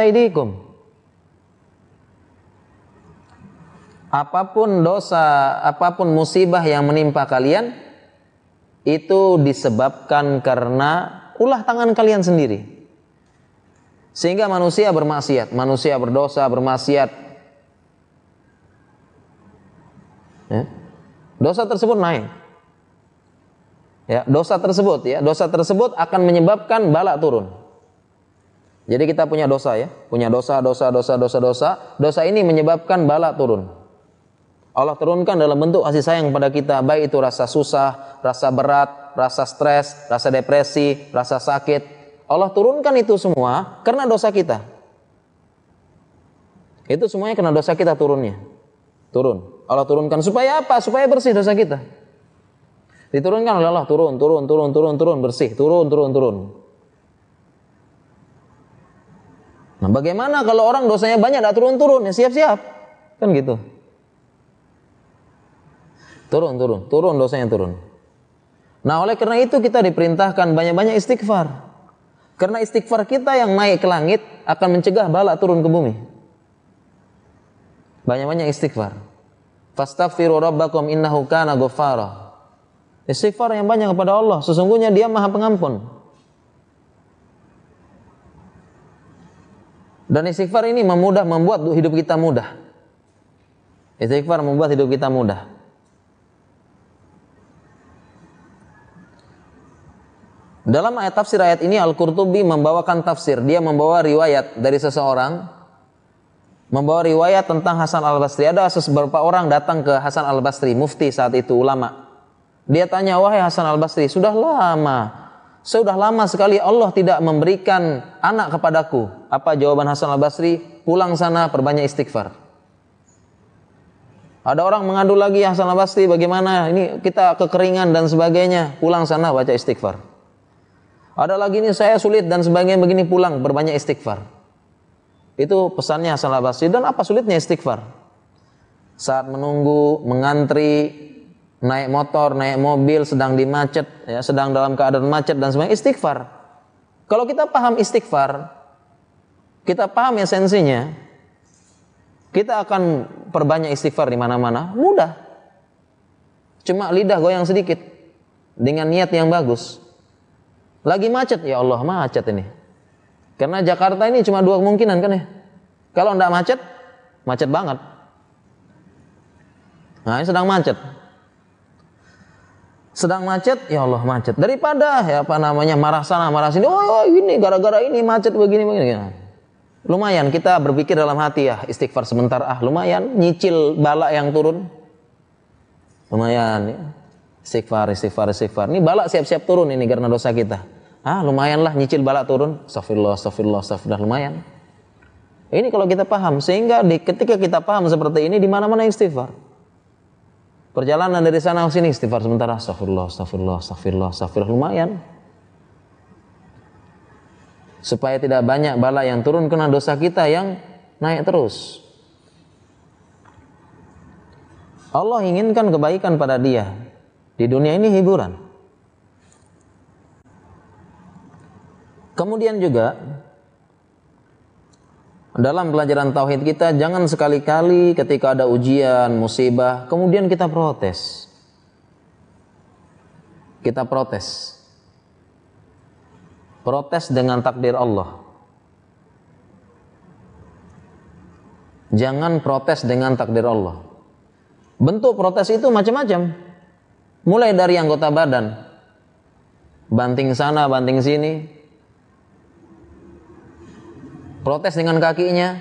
Apa pun dosa, apa pun musibah yang menimpa kalian itu disebabkan karena ulah tangan kalian sendiri. Sehingga manusia bermaksiat, manusia berdosa, bermaksiat. Ya. Dosa tersebut naik. Ya, dosa tersebut ya, dosa tersebut akan menyebabkan balak turun. Jadi kita punya dosa ya, punya dosa, dosa, dosa, dosa, dosa. Dosa ini menyebabkan balak turun. Allah turunkan dalam bentuk kasih sayang pada kita, baik itu rasa susah, rasa berat, rasa stres, rasa depresi, rasa sakit, Allah turunkan itu semua karena dosa kita. Itu semuanya karena dosa kita turunnya. Turun. Allah turunkan supaya apa? Supaya bersih dosa kita. Diturunkan oleh Allah turun, turun, turun, turun, turun, bersih, turun, turun, turun. Nah, bagaimana kalau orang dosanya banyak tidak turun-turun? Ya siap-siap. Kan gitu. Turun, turun, turun dosanya turun. Nah, oleh karena itu kita diperintahkan banyak-banyak istighfar. Karena istighfar kita yang naik ke langit akan mencegah bala turun ke bumi. Banyak-banyak istighfar. Fastaghfiru rabbakum innahu kana ghaffara. Istighfar yang banyak kepada Allah, sesungguhnya Dia Maha Pengampun. Dan istighfar ini memudah membuat hidup kita mudah. Istighfar membuat hidup kita mudah. Dalam ayat tafsir ayat ini Al-Qurtubi membawakan tafsir. Dia membawa riwayat dari seseorang membawa riwayat tentang Hasan Al-Basri. Ada beberapa orang datang ke Hasan Al-Basri, mufti saat itu ulama. Dia tanya, "Wahai Hasan Al-Basri, sudah lama sudah lama sekali Allah tidak memberikan anak kepadaku." Apa jawaban Hasan Al-Basri? pulang sana perbanyak istighfar. Ada orang mengadu lagi salah pasti bagaimana ini kita kekeringan dan sebagainya, pulang sana baca istighfar. Ada lagi ini saya sulit dan sebagainya begini pulang berbanyak istighfar. Itu pesannya Hasan al-Basri dan apa sulitnya istighfar? Saat menunggu, mengantri, naik motor, naik mobil, sedang di macet, ya, sedang dalam keadaan macet dan sebagainya istighfar. Kalau kita paham istighfar, kita paham esensinya, kita akan perbanyak istighfar di mana-mana, mudah. Cuma lidah goyang sedikit dengan niat yang bagus. Lagi macet, ya Allah macet ini. Karena Jakarta ini cuma dua kemungkinan kan ya. Kalau tidak macet, macet banget. Nah ini sedang macet. Sedang macet, ya Allah macet. Daripada ya apa namanya marah sana marah sini. Oh ini gara-gara ini macet begini begini. Lumayan kita berpikir dalam hati ya istighfar sebentar ah lumayan nyicil bala yang turun. Lumayan ya. Istighfar, istighfar, istighfar. Ini balak siap-siap turun ini karena dosa kita. Ah, lumayan lah nyicil balak turun. Astagfirullah, astagfirullah, astagfirullah, lumayan. Ini kalau kita paham, sehingga di, ketika kita paham seperti ini, di mana-mana istighfar. Perjalanan dari sana ke sini istighfar sementara. Astagfirullah, astagfirullah, astagfirullah, astagfirullah, lumayan. Supaya tidak banyak bala yang turun kena dosa kita yang naik terus. Allah inginkan kebaikan pada dia. Di dunia ini hiburan. Kemudian juga dalam pelajaran tauhid kita jangan sekali-kali ketika ada ujian, musibah, kemudian kita protes. Kita protes. Protes dengan takdir Allah. Jangan protes dengan takdir Allah. Bentuk protes itu macam-macam. Mulai dari anggota badan. Banting sana, banting sini. Protes dengan kakinya.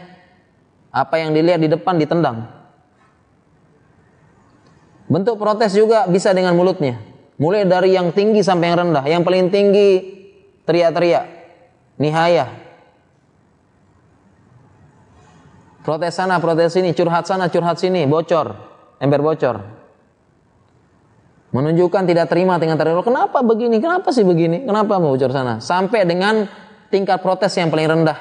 Apa yang dilihat di depan ditendang. Bentuk protes juga bisa dengan mulutnya. Mulai dari yang tinggi sampai yang rendah. Yang paling tinggi teriak-teriak. Nihaya. Protes sana, protes sini, curhat sana, curhat sini, bocor, ember bocor menunjukkan tidak terima dengan takdir Kenapa begini? Kenapa sih begini? Kenapa mau bocor sana? Sampai dengan tingkat protes yang paling rendah.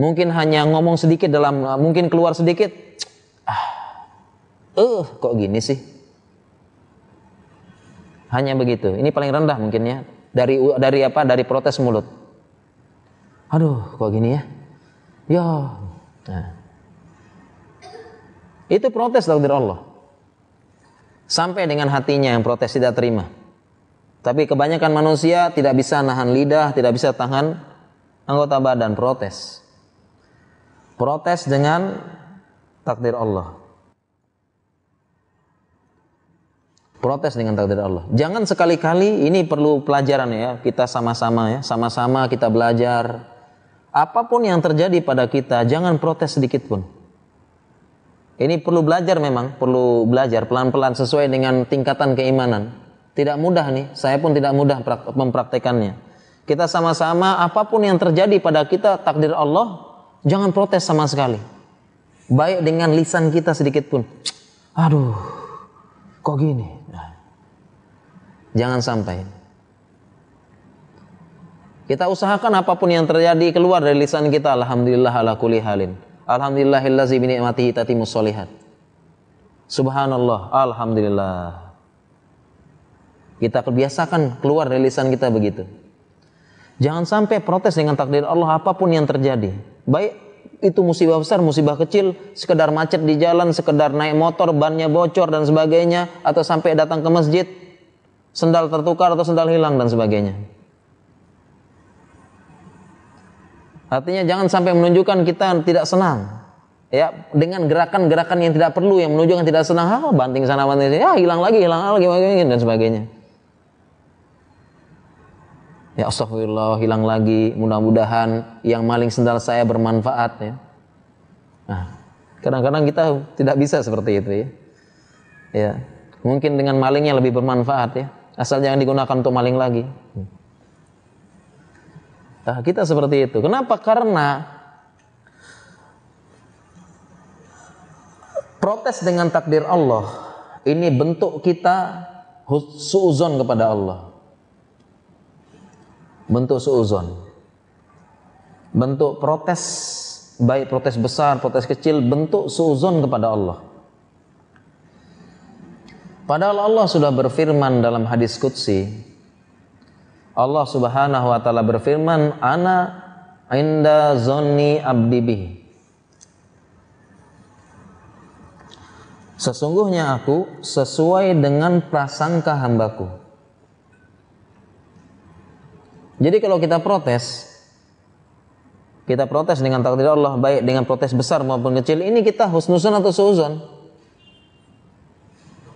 Mungkin hanya ngomong sedikit dalam mungkin keluar sedikit. Ah. Uh, kok gini sih? Hanya begitu. Ini paling rendah mungkin ya. Dari dari apa? Dari protes mulut. Aduh, kok gini ya? Ya. Nah. Itu protes takdir Allah sampai dengan hatinya yang protes tidak terima. Tapi kebanyakan manusia tidak bisa nahan lidah, tidak bisa tahan anggota badan protes. Protes dengan takdir Allah. Protes dengan takdir Allah. Jangan sekali-kali ini perlu pelajaran ya, kita sama-sama ya, sama-sama kita belajar. Apa pun yang terjadi pada kita, jangan protes sedikit pun. Ini perlu belajar memang, perlu belajar pelan-pelan sesuai dengan tingkatan keimanan. Tidak mudah nih, saya pun tidak mudah mempraktekannya. Kita sama-sama apa pun yang terjadi pada kita takdir Allah, jangan protes sama sekali. Baik dengan lisan kita sedikit pun. Aduh, kok gini? Nah, jangan sampai. Kita usahakan apa pun yang terjadi keluar dari lisan kita. Alhamdulillah ala kulli halin. Alhamdulillahillazi bi ni'matihi tatimus solihat. Subhanallah, alhamdulillah. Kita kebiasakan keluar dari lisan kita begitu. Jangan sampai protes dengan takdir Allah apa pun yang terjadi. Baik itu musibah besar, musibah kecil, sekedar macet di jalan, sekedar naik motor, bannya bocor dan sebagainya, atau sampai datang ke masjid, sendal tertukar atau sendal hilang dan sebagainya. Artinya jangan sampai menunjukkan kita tidak senang. Ya, dengan gerakan-gerakan yang tidak perlu yang menunjukkan tidak senang, ah, banting sana banting sini, ya hilang lagi, hilang lagi, dan sebagainya. Ya astagfirullah, hilang lagi. Mudah-mudahan yang maling sendal saya bermanfaat ya. Nah, kadang-kadang kita tidak bisa seperti itu ya. Ya, mungkin dengan malingnya lebih bermanfaat ya. Asal jangan digunakan untuk maling lagi. Nah, kita seperti itu. Kenapa? Karena protes dengan takdir Allah ini bentuk kita suuzon kepada Allah. Bentuk suuzon. Bentuk protes baik protes besar, protes kecil, bentuk suuzon kepada Allah. Padahal Allah sudah berfirman dalam hadis Qudsi, Allah Subhanahu wa taala berfirman, "Ana inda zonni abdi bihi." Sesungguhnya aku sesuai dengan prasangka hambaku. Jadi kalau kita protes, kita protes dengan takdir Allah baik dengan protes besar maupun kecil, ini kita husnuzon atau suuzon?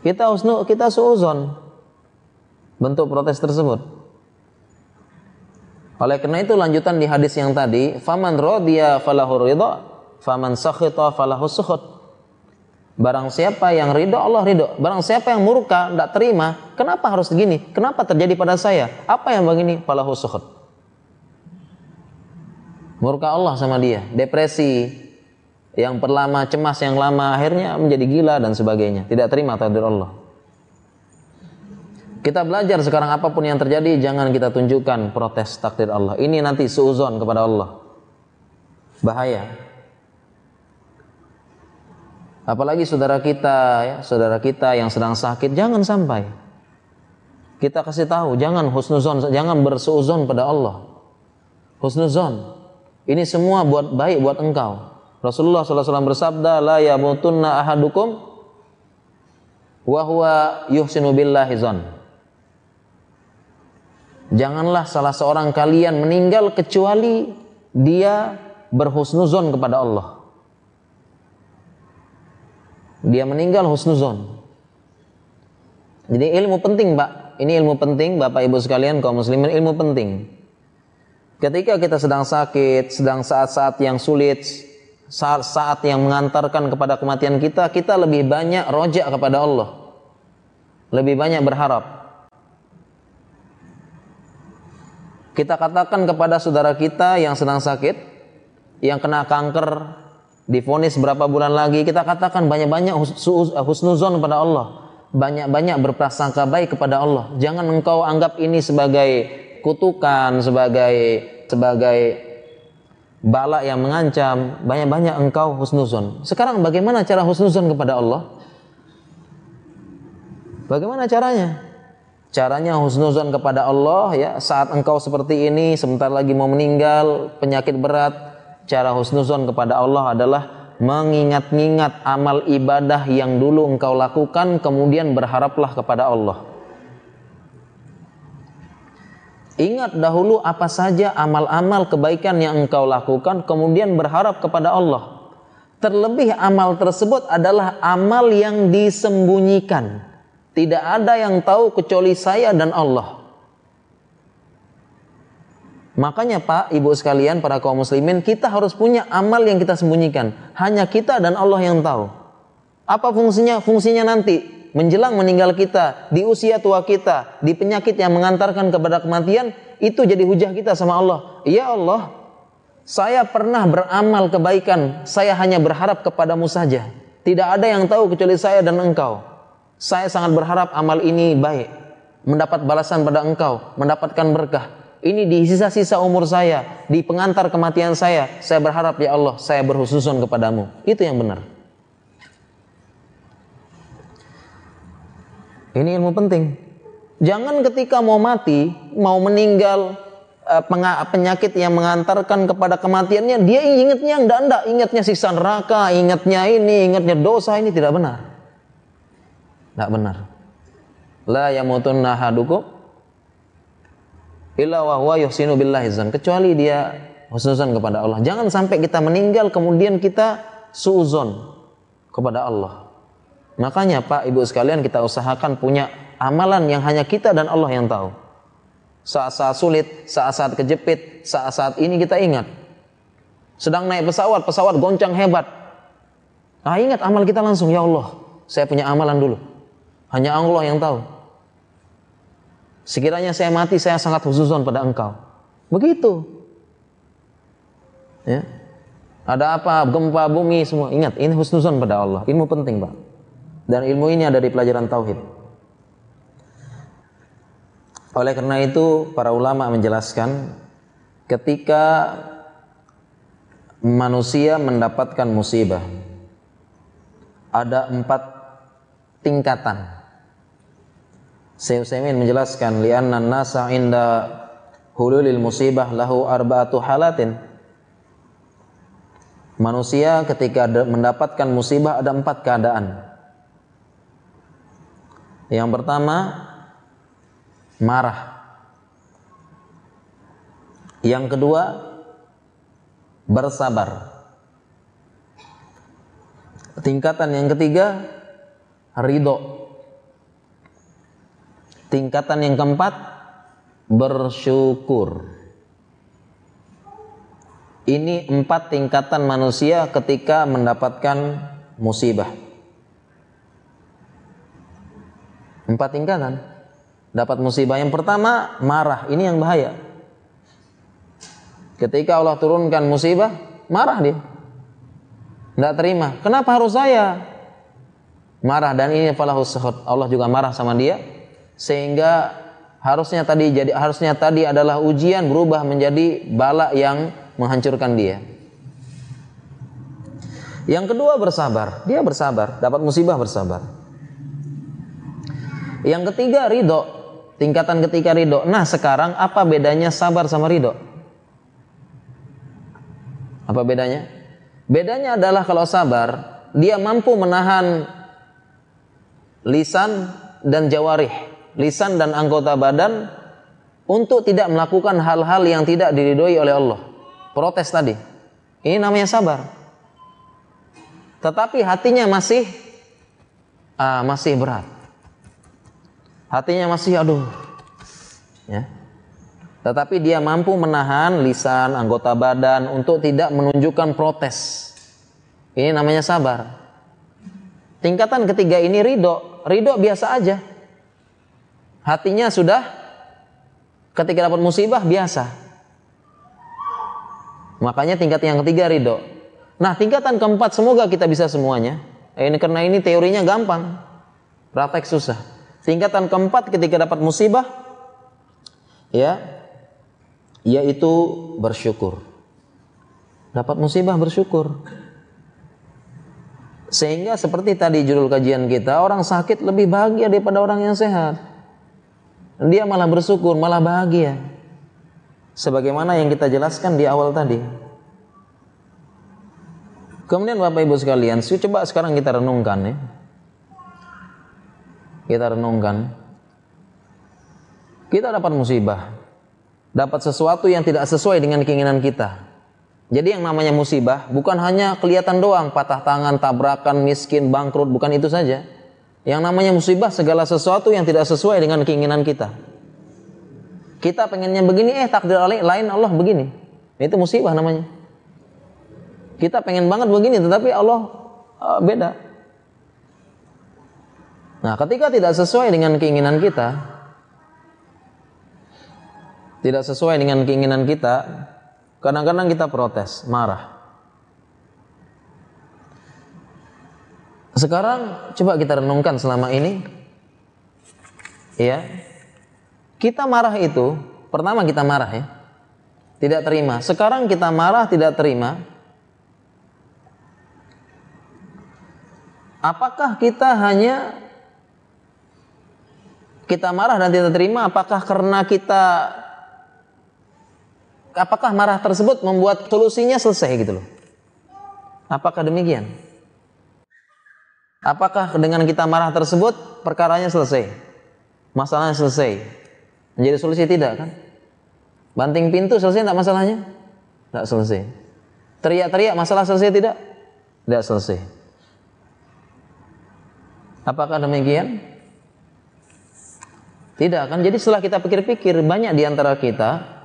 Kita husnu, kita suuzon bentuk protes tersebut. Oleh karena itu lanjutan di hadis yang tadi, faman radiya falahu ridha, faman sakhita falahu sukhut. Barang siapa yang ridho Allah ridho. Barang siapa yang murka tidak terima, kenapa harus begini? Kenapa terjadi pada saya? Apa yang begini? Falahu sukhut. Murka Allah sama dia, depresi, yang perlama cemas yang lama akhirnya menjadi gila dan sebagainya. Tidak terima takdir Allah. Kita belajar sekarang apa pun yang terjadi jangan kita tunjukkan protes takdir Allah. Ini nanti suuzon kepada Allah. Bahaya. Apalagi saudara kita ya, saudara kita yang sedang sakit jangan sampai kita kasih tahu jangan husnuzon, jangan bersuuzon pada Allah. Husnuzon. Ini semua buat baik buat engkau. Rasulullah SAW bersabda, la yamutunna ahadukum wa huwa yuhsinu billahi zon. Janganlah salah seorang kalian meninggal kecuali dia berhusnuzon kepada Allah dia meninggal husnuzon. Jadi ilmu penting, Pak. Ini ilmu penting, Bapak Ibu sekalian, kaum muslimin, ilmu penting. Ketika kita sedang sakit, sedang saat-saat yang sulit, saat-saat yang mengantarkan kepada kematian kita, kita lebih banyak rojak kepada Allah. Lebih banyak berharap. Kita katakan kepada saudara kita yang sedang sakit, yang kena kanker, difonis berapa bulan lagi kita katakan banyak-banyak husnuzon kepada Allah. Banyak-banyak berprasangka baik kepada Allah. Jangan engkau anggap ini sebagai kutukan sebagai sebagai bala yang mengancam. Banyak-banyak engkau husnuzon. Sekarang bagaimana cara husnuzon kepada Allah? Bagaimana caranya caranya husnuzon kepada Allah ya saat engkau seperti ini sebentar lagi mau meninggal penyakit berat cara husnuzon kepada Allah adalah mengingat-ingat amal ibadah yang dulu engkau lakukan kemudian berharaplah kepada Allah. Ingat dahulu apa saja amal-amal kebaikan yang engkau lakukan kemudian berharap kepada Allah. Terlebih amal tersebut adalah amal yang disembunyikan. Tidak ada yang tahu kecuali saya dan Allah. Makanya Pak, Ibu sekalian, para kaum muslimin, kita harus punya amal yang kita sembunyikan. Hanya kita dan Allah yang tahu. Apa fungsinya? Fungsinya nanti menjelang meninggal kita, di usia tua kita, di penyakit yang mengantarkan kepada kematian, itu jadi hujah kita sama Allah. Ya Allah, saya pernah beramal kebaikan, saya hanya berharap kepadamu saja. Tidak ada yang tahu kecuali saya dan engkau. Saya sangat berharap amal ini baik, mendapat balasan pada engkau, mendapatkan berkah ini di sisa-sisa umur saya, di pengantar kematian saya, saya berharap ya Allah, saya berhususun kepadamu. Itu yang benar. Ini ilmu penting. Jangan ketika mau mati, mau meninggal, eh, penyakit yang mengantarkan kepada kematiannya, dia ingatnya enggak enggak, ingatnya siksa neraka, ingatnya ini, ingatnya dosa, ini tidak benar. Tidak benar. La yamutunna hadukum illa wa huwa yuhsinu billahi zan kecuali dia husnuzan kepada Allah. Jangan sampai kita meninggal kemudian kita suuzon kepada Allah. Makanya Pak Ibu sekalian kita usahakan punya amalan yang hanya kita dan Allah yang tahu. Saat-saat sulit, saat-saat kejepit, saat-saat ini kita ingat. Sedang naik pesawat, pesawat goncang hebat. Nah ingat amal kita langsung, ya Allah, saya punya amalan dulu. Hanya Allah yang tahu. Sekiranya saya mati, saya sangat husuzon pada engkau. Begitu. Ya. Ada apa? Gempa bumi semua. Ingat, ini husnuzon pada Allah. Ilmu penting, Pak. Dan ilmu ini ada di pelajaran tauhid. Oleh karena itu, para ulama menjelaskan ketika manusia mendapatkan musibah, ada empat tingkatan. Syekh Utsaimin menjelaskan li'anna nasa inda hululil musibah lahu arba'atu halatin Manusia ketika mendapatkan musibah ada empat keadaan. Yang pertama, marah. Yang kedua, bersabar. Tingkatan yang ketiga, ridho. Tingkatan yang keempat, bersyukur. Ini empat tingkatan manusia ketika mendapatkan musibah. Empat tingkatan. Dapat musibah. Yang pertama, marah. Ini yang bahaya. Ketika Allah turunkan musibah, marah dia. Tidak terima. Kenapa harus saya? Marah dan ini falahu Allah juga marah sama dia sehingga harusnya tadi jadi harusnya tadi adalah ujian berubah menjadi bala yang menghancurkan dia. Yang kedua bersabar, dia bersabar, dapat musibah bersabar. Yang ketiga ridho, tingkatan ketiga ridho. Nah sekarang apa bedanya sabar sama ridho? Apa bedanya? Bedanya adalah kalau sabar, dia mampu menahan lisan dan jawarih, lisan dan anggota badan untuk tidak melakukan hal-hal yang tidak diridhoi oleh Allah protes tadi. Ini namanya sabar. Tetapi hatinya masih ah, masih berat. Hatinya masih aduh. Ya. Tetapi dia mampu menahan lisan, anggota badan untuk tidak menunjukkan protes. Ini namanya sabar. Tingkatan ketiga ini ridho. Ridho biasa aja. Hatinya sudah ketika dapat musibah biasa. Makanya tingkat yang ketiga ridho. Nah tingkatan keempat semoga kita bisa semuanya. Eh, ini karena ini teorinya gampang, praktek susah. Tingkatan keempat ketika dapat musibah, ya, yaitu bersyukur. Dapat musibah bersyukur. Sehingga seperti tadi judul kajian kita, orang sakit lebih bahagia daripada orang yang sehat. Dia malah bersyukur, malah bahagia sebagaimana yang kita jelaskan di awal tadi. Kemudian Bapak Ibu sekalian, coba sekarang kita renungkan ya. Kita renungkan. Kita dapat musibah. Dapat sesuatu yang tidak sesuai dengan keinginan kita. Jadi yang namanya musibah bukan hanya kelihatan doang, patah tangan, tabrakan, miskin, bangkrut, bukan itu saja. Yang namanya musibah segala sesuatu yang tidak sesuai dengan keinginan kita. Kita pengennya begini, eh takdir lain Allah begini. Itu musibah namanya. Kita pengen banget begini, tetapi Allah uh, beda. Nah, ketika tidak sesuai dengan keinginan kita, tidak sesuai dengan keinginan kita, kadang-kadang kita protes, marah. Sekarang coba kita renungkan selama ini, ya, kita marah itu, pertama kita marah ya. Tidak terima. Sekarang kita marah tidak terima. Apakah kita hanya kita marah dan tidak terima apakah karena kita apakah marah tersebut membuat solusinya selesai gitu loh. Apakah demikian? Apakah dengan kita marah tersebut perkaranya selesai? Masalahnya selesai? Menjadi solusi tidak kan? Banting pintu selesai tidak masalahnya? Tidak selesai. Teriak-teriak masalah selesai tidak? Tidak selesai. Apakah demikian? Tidak kan? Jadi setelah kita pikir-pikir banyak di antara kita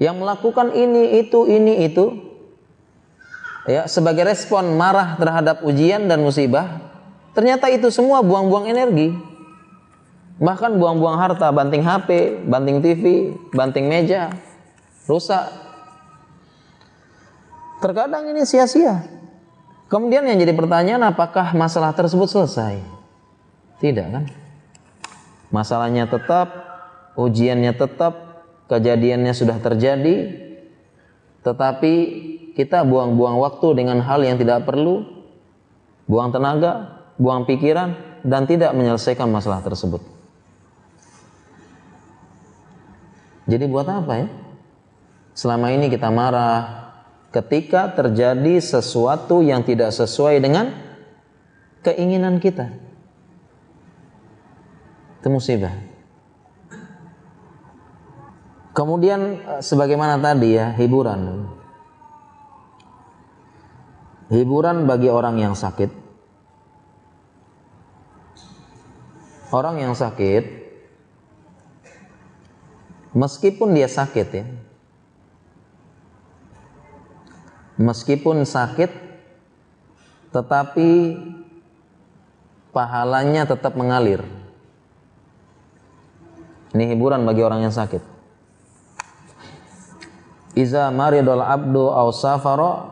yang melakukan ini itu ini itu ya sebagai respon marah terhadap ujian dan musibah ternyata itu semua buang-buang energi Bahkan buang-buang harta, banting HP, banting TV, banting meja, rusak. Terkadang ini sia-sia. Kemudian yang jadi pertanyaan apakah masalah tersebut selesai? Tidak kan? Masalahnya tetap, ujiannya tetap, kejadiannya sudah terjadi, tetapi kita buang-buang waktu dengan hal yang tidak perlu, buang tenaga, buang pikiran, dan tidak menyelesaikan masalah tersebut. Jadi buat apa ya? Selama ini kita marah ketika terjadi sesuatu yang tidak sesuai dengan keinginan kita. Itu musibah. Kemudian eh, sebagaimana tadi ya, hiburan. Hiburan bagi orang yang sakit. Orang yang sakit meskipun dia sakit ya. Meskipun sakit tetapi pahalanya tetap mengalir. Ini hiburan bagi orang yang sakit. Iza maridul abdu aw safara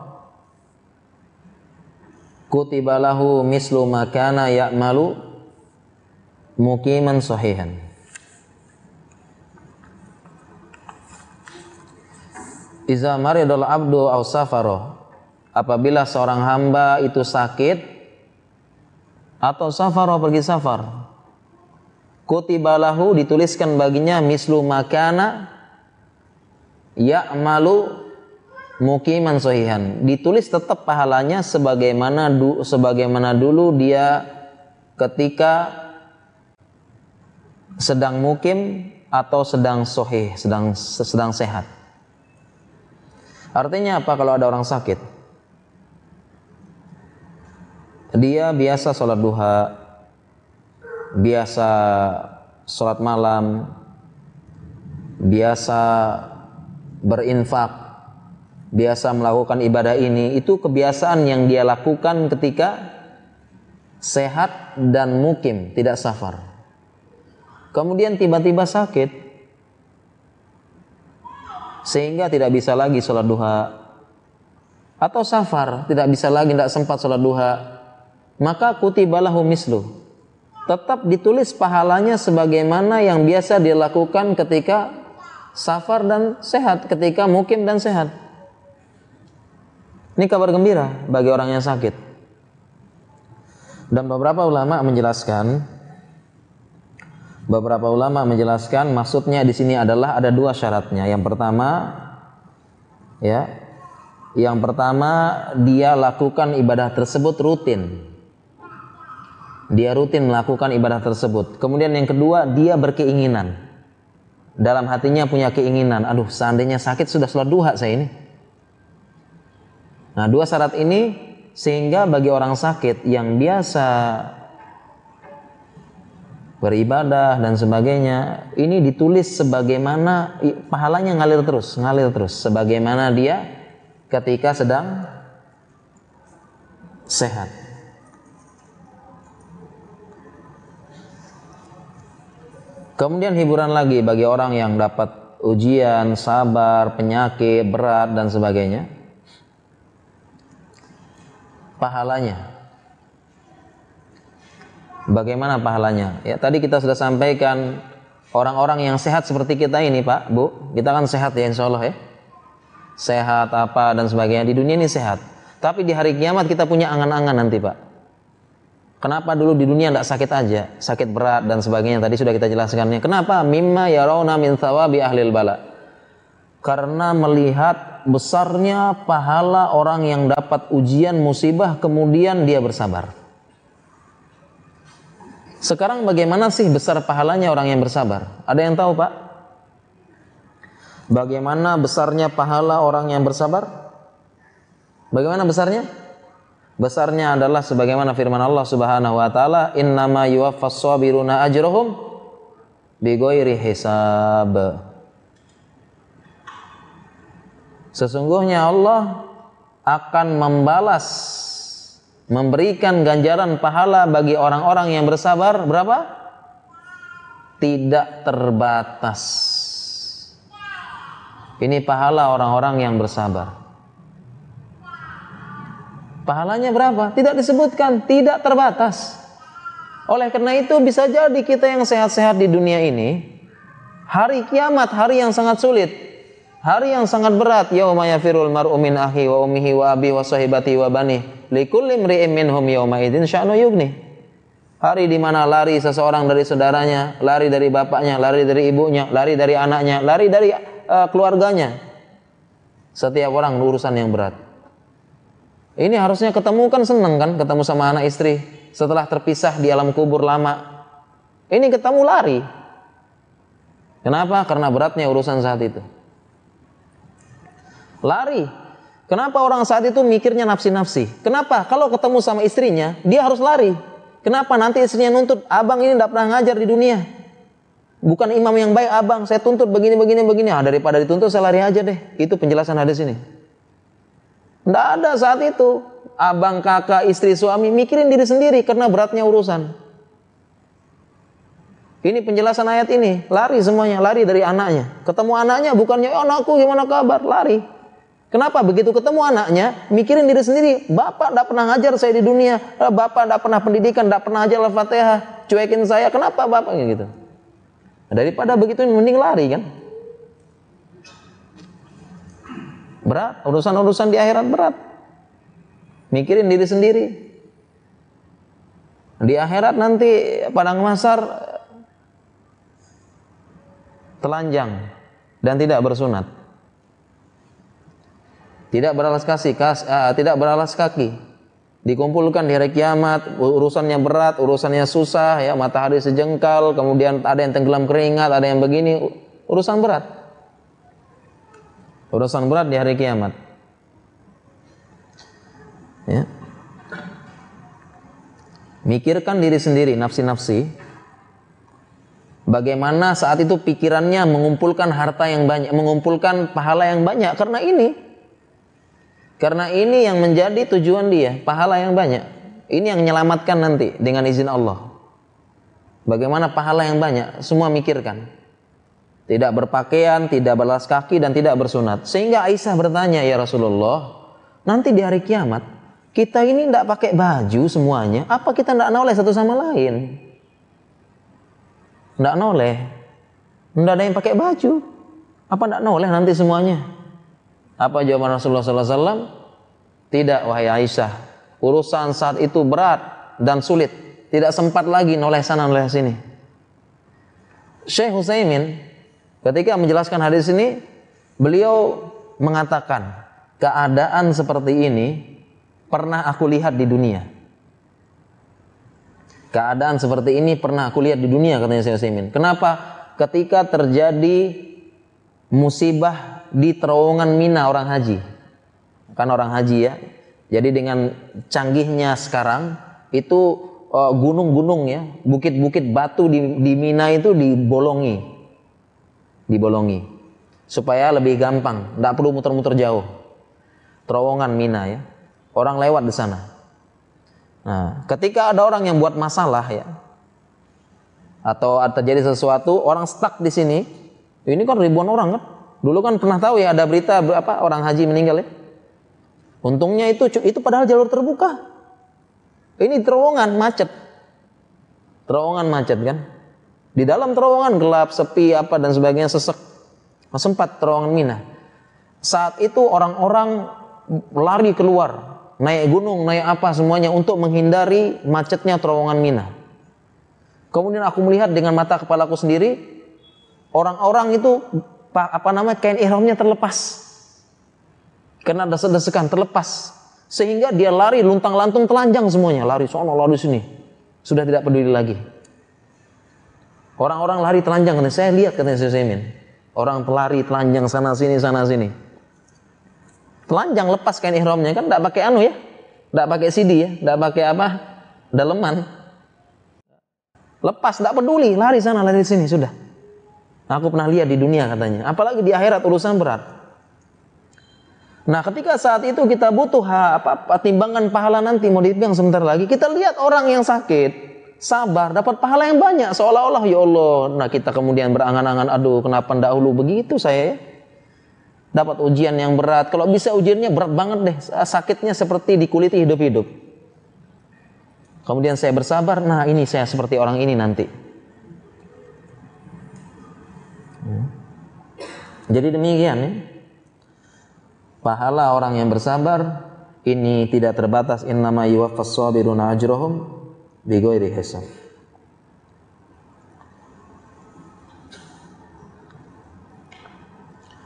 kutibalahu mislu makana ya'malu mukiman sahihan. Iza maridul abdu aw safaro apabila seorang hamba itu sakit atau safaro pergi safar kutibalahu dituliskan baginya mislu makana ya'malu mukiman sohihan ditulis tetap pahalanya sebagaimana du, sebagaimana dulu dia ketika sedang mukim atau sedang sohih sedang sedang sehat. Artinya apa kalau ada orang sakit? Dia biasa sholat duha biasa sholat malam biasa berinfak biasa melakukan ibadah ini itu kebiasaan yang dia lakukan ketika sehat dan mukim, tidak safar. Kemudian tiba-tiba sakit sehingga tidak bisa lagi sholat duha atau safar, tidak bisa lagi, tidak sempat sholat duha, maka kutibalahu mislu. Tetap ditulis pahalanya sebagaimana yang biasa dia lakukan ketika safar dan sehat, ketika mukim dan sehat. Ini kabar gembira bagi orang yang sakit. Dan beberapa ulama menjelaskan beberapa ulama menjelaskan maksudnya di sini adalah ada dua syaratnya. Yang pertama ya, yang pertama dia lakukan ibadah tersebut rutin. Dia rutin melakukan ibadah tersebut. Kemudian yang kedua dia berkeinginan. Dalam hatinya punya keinginan, aduh seandainya sakit sudah sholat duha saya ini Nah, dua syarat ini sehingga bagi orang sakit yang biasa beribadah dan sebagainya, ini ditulis sebagaimana pahalanya ngalir terus, ngalir terus sebagaimana dia ketika sedang sehat. Kemudian hiburan lagi bagi orang yang dapat ujian, sabar, penyakit, berat dan sebagainya pahalanya. Bagaimana pahalanya? Ya, tadi kita sudah sampaikan orang-orang yang sehat seperti kita ini, Pak, Bu. Kita kan sehat ya insya Allah ya. Sehat apa dan sebagainya di dunia ini sehat. Tapi di hari kiamat kita punya angan-angan nanti, Pak. Kenapa dulu di dunia tidak sakit aja, sakit berat dan sebagainya. Tadi sudah kita jelaskannya. Kenapa? Mimma yarawna min thawabi ahlil bala karena melihat besarnya pahala orang yang dapat ujian musibah kemudian dia bersabar. Sekarang bagaimana sih besar pahalanya orang yang bersabar? Ada yang tahu, Pak? Bagaimana besarnya pahala orang yang bersabar? Bagaimana besarnya? Besarnya adalah sebagaimana firman Allah Subhanahu wa taala, "Innama yuwaffas sabiruna ajrahum bighairi hisab." Sesungguhnya Allah akan membalas memberikan ganjaran pahala bagi orang-orang yang bersabar berapa? Tidak terbatas. Ini pahala orang-orang yang bersabar. Pahalanya berapa? Tidak disebutkan, tidak terbatas. Oleh karena itu bisa jadi kita yang sehat-sehat di dunia ini hari kiamat hari yang sangat sulit. Hari yang sangat berat yauma yafirul mar'u min akhi wa ummihi wa abi wa sahibati wa bani likulli imri'in minhum yauma idzin sya'nu yughni. Hari di mana lari seseorang dari saudaranya, lari dari bapaknya, lari dari ibunya, lari dari anaknya, lari dari uh, keluarganya. Setiap orang urusan yang berat. Ini harusnya ketemu kan seneng kan ketemu sama anak istri setelah terpisah di alam kubur lama. Ini ketemu lari. Kenapa? Karena beratnya urusan saat itu. Lari. Kenapa orang saat itu mikirnya nafsi-nafsi? Kenapa? Kalau ketemu sama istrinya, dia harus lari. Kenapa? Nanti istrinya nuntut, abang ini tidak pernah ngajar di dunia. Bukan imam yang baik, abang. Saya tuntut begini, begini, begini. Ah, daripada dituntut, saya lari aja deh. Itu penjelasan hadis ini. Tidak ada saat itu. Abang, kakak, istri, suami mikirin diri sendiri karena beratnya urusan. Ini penjelasan ayat ini. Lari semuanya, lari dari anaknya. Ketemu anaknya bukannya, oh, anakku gimana kabar? Lari. Kenapa? Begitu ketemu anaknya, mikirin diri sendiri. Bapak tidak pernah ngajar saya di dunia. Bapak tidak pernah pendidikan, tidak pernah ajar Al-Fatihah. Cuekin saya, kenapa Bapak gitu? Daripada begitu mending lari kan? Berat, urusan-urusan di akhirat berat. Mikirin diri sendiri. Di akhirat nanti padang masar telanjang dan tidak bersunat. Tidak beralas kaki, kas, uh, tidak beralas kaki. Dikumpulkan di hari kiamat, urusannya berat, urusannya susah, ya matahari sejengkal, kemudian ada yang tenggelam keringat, ada yang begini, urusan berat. Urusan berat di hari kiamat. Ya. Mikirkan diri sendiri, nafsi-nafsi, Bagaimana saat itu pikirannya mengumpulkan harta yang banyak, mengumpulkan pahala yang banyak karena ini. Karena ini yang menjadi tujuan dia, pahala yang banyak. Ini yang menyelamatkan nanti dengan izin Allah. Bagaimana pahala yang banyak, semua mikirkan. Tidak berpakaian, tidak berlas kaki dan tidak bersunat. Sehingga Aisyah bertanya, "Ya Rasulullah, nanti di hari kiamat kita ini tidak pakai baju semuanya, apa kita tidak noleh satu sama lain?" Tidak noleh. Tidak ada yang pakai baju. Apa tidak noleh nanti semuanya? Apa jawaban Rasulullah SAW? Tidak, wahai Aisyah. Urusan saat itu berat dan sulit. Tidak sempat lagi noleh sana noleh sini. Syekh Husaymin ketika menjelaskan hadis ini, beliau mengatakan, keadaan seperti ini pernah aku lihat di dunia. Keadaan seperti ini pernah aku lihat di dunia katanya Syekh Utsaimin. Kenapa? Ketika terjadi musibah di terowongan Mina orang haji. Kan orang haji ya. Jadi dengan canggihnya sekarang itu uh, gunung-gunung ya, bukit-bukit batu di, di Mina itu dibolongi. Dibolongi. Supaya lebih gampang, tidak perlu muter-muter jauh. Terowongan Mina ya. Orang lewat di sana. Nah, ketika ada orang yang buat masalah ya, atau terjadi sesuatu, orang stuck di sini, ini kan ribuan orang kan. Dulu kan pernah tahu ya ada berita apa orang haji meninggal ya. Untungnya itu itu padahal jalur terbuka. Ini terowongan macet. Terowongan macet kan. Di dalam terowongan gelap, sepi apa dan sebagainya sesek. Sempat terowongan Mina. Saat itu orang-orang lari keluar naik gunung, naik apa semuanya untuk menghindari macetnya terowongan Mina. Kemudian aku melihat dengan mata kepalaku sendiri orang-orang itu apa namanya kain ihramnya terlepas. Karena ada sedesekan terlepas sehingga dia lari luntang-lantung telanjang semuanya, lari sono lari sini. Sudah tidak peduli lagi. Orang-orang lari telanjang, saya lihat katanya saya Orang pelari telanjang sana sini sana sini. Telanjang lepas kain ihramnya kan tidak pakai anu ya? Tidak pakai CD ya? Tidak pakai apa? Daleman. Lepas tidak peduli. Lari sana lari sini sudah. Aku pernah lihat di dunia katanya. Apalagi di akhirat urusan berat. Nah ketika saat itu kita butuh apa, timbangan pahala nanti mau dihitung sebentar lagi kita lihat orang yang sakit sabar dapat pahala yang banyak seolah-olah ya Allah nah kita kemudian berangan-angan aduh kenapa dahulu begitu saya ya dapat ujian yang berat. Kalau bisa ujiannya berat banget deh, sakitnya seperti dikuliti hidup-hidup. Kemudian saya bersabar, nah ini saya seperti orang ini nanti. Hmm. Jadi demikian ya. Pahala orang yang bersabar ini tidak terbatas innama yuwaffas sabiruna ajrahum bighairi hisab.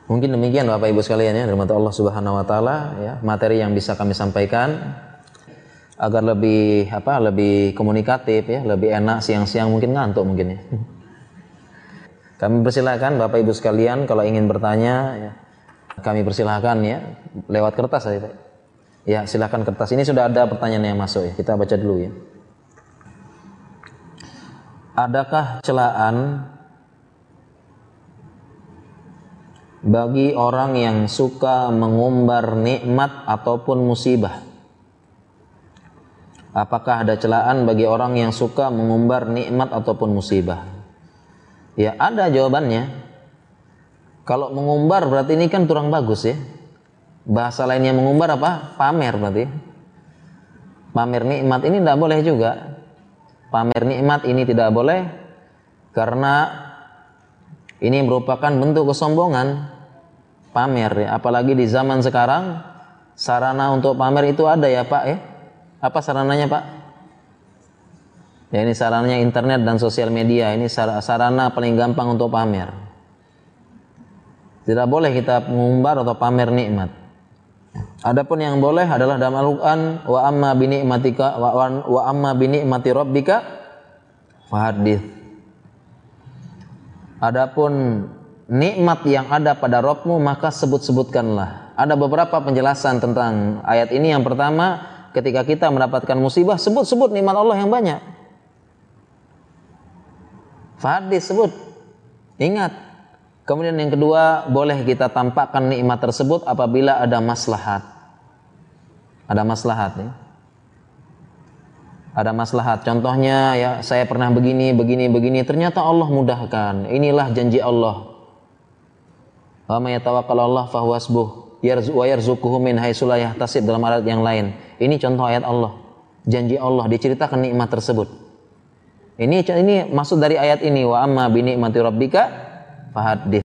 Mungkin demikian Bapak Ibu sekalian ya, dari Allah Subhanahu wa taala ya, materi yang bisa kami sampaikan agar lebih apa? lebih komunikatif ya, lebih enak siang-siang mungkin ngantuk mungkin ya. Kami persilahkan Bapak Ibu sekalian kalau ingin bertanya ya, kami persilahkan ya lewat kertas saja. Ya, silahkan kertas. Ini sudah ada pertanyaan yang masuk ya. Kita baca dulu ya. Adakah celaan bagi orang yang suka mengumbar nikmat ataupun musibah. Apakah ada celaan bagi orang yang suka mengumbar nikmat ataupun musibah? Ya, ada jawabannya. Kalau mengumbar berarti ini kan kurang bagus ya. Bahasa lainnya mengumbar apa? Pamer berarti. Pamer nikmat ini tidak boleh juga. Pamer nikmat ini tidak boleh karena ini merupakan bentuk kesombongan pamer ya. Apalagi di zaman sekarang sarana untuk pamer itu ada ya Pak ya. Apa sarananya Pak? Ya ini sarananya internet dan sosial media. Ini sarana paling gampang untuk pamer. Tidak boleh kita mengumbar atau pamer nikmat. Adapun yang boleh adalah dalam Al-Qur'an wa amma bi ni'matika wa, wa amma bi ni'mati rabbika fahadith. Adapun nikmat yang ada pada Robmu maka sebut-sebutkanlah. Ada beberapa penjelasan tentang ayat ini. Yang pertama, ketika kita mendapatkan musibah, sebut-sebut nikmat Allah yang banyak. Fadis sebut. Ingat. Kemudian yang kedua, boleh kita tampakkan nikmat tersebut apabila ada maslahat. Ada maslahat ya. Ada maslahat. Contohnya ya, saya pernah begini, begini, begini. Ternyata Allah mudahkan. Inilah janji Allah Wa may Allah fahuwa hasbuh. Yarzu wa yarzuquhu min haitsu la yahtasib dalam ayat yang lain. Ini contoh ayat Allah. Janji Allah diceritakan nikmat tersebut. Ini ini maksud dari ayat ini wa amma bi ni'mati rabbika fahaddits.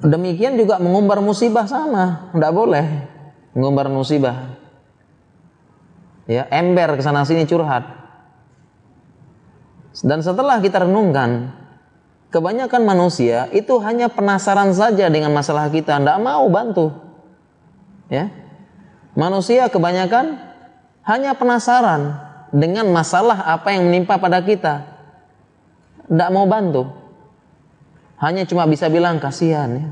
Demikian juga mengumbar musibah sama, tidak boleh mengumbar musibah. Ya, ember ke sana sini curhat. Dan setelah kita renungkan, kebanyakan manusia itu hanya penasaran saja dengan masalah kita, tidak mau bantu. Ya. Manusia kebanyakan hanya penasaran dengan masalah apa yang menimpa pada kita. Tidak mau bantu. Hanya cuma bisa bilang kasihan ya.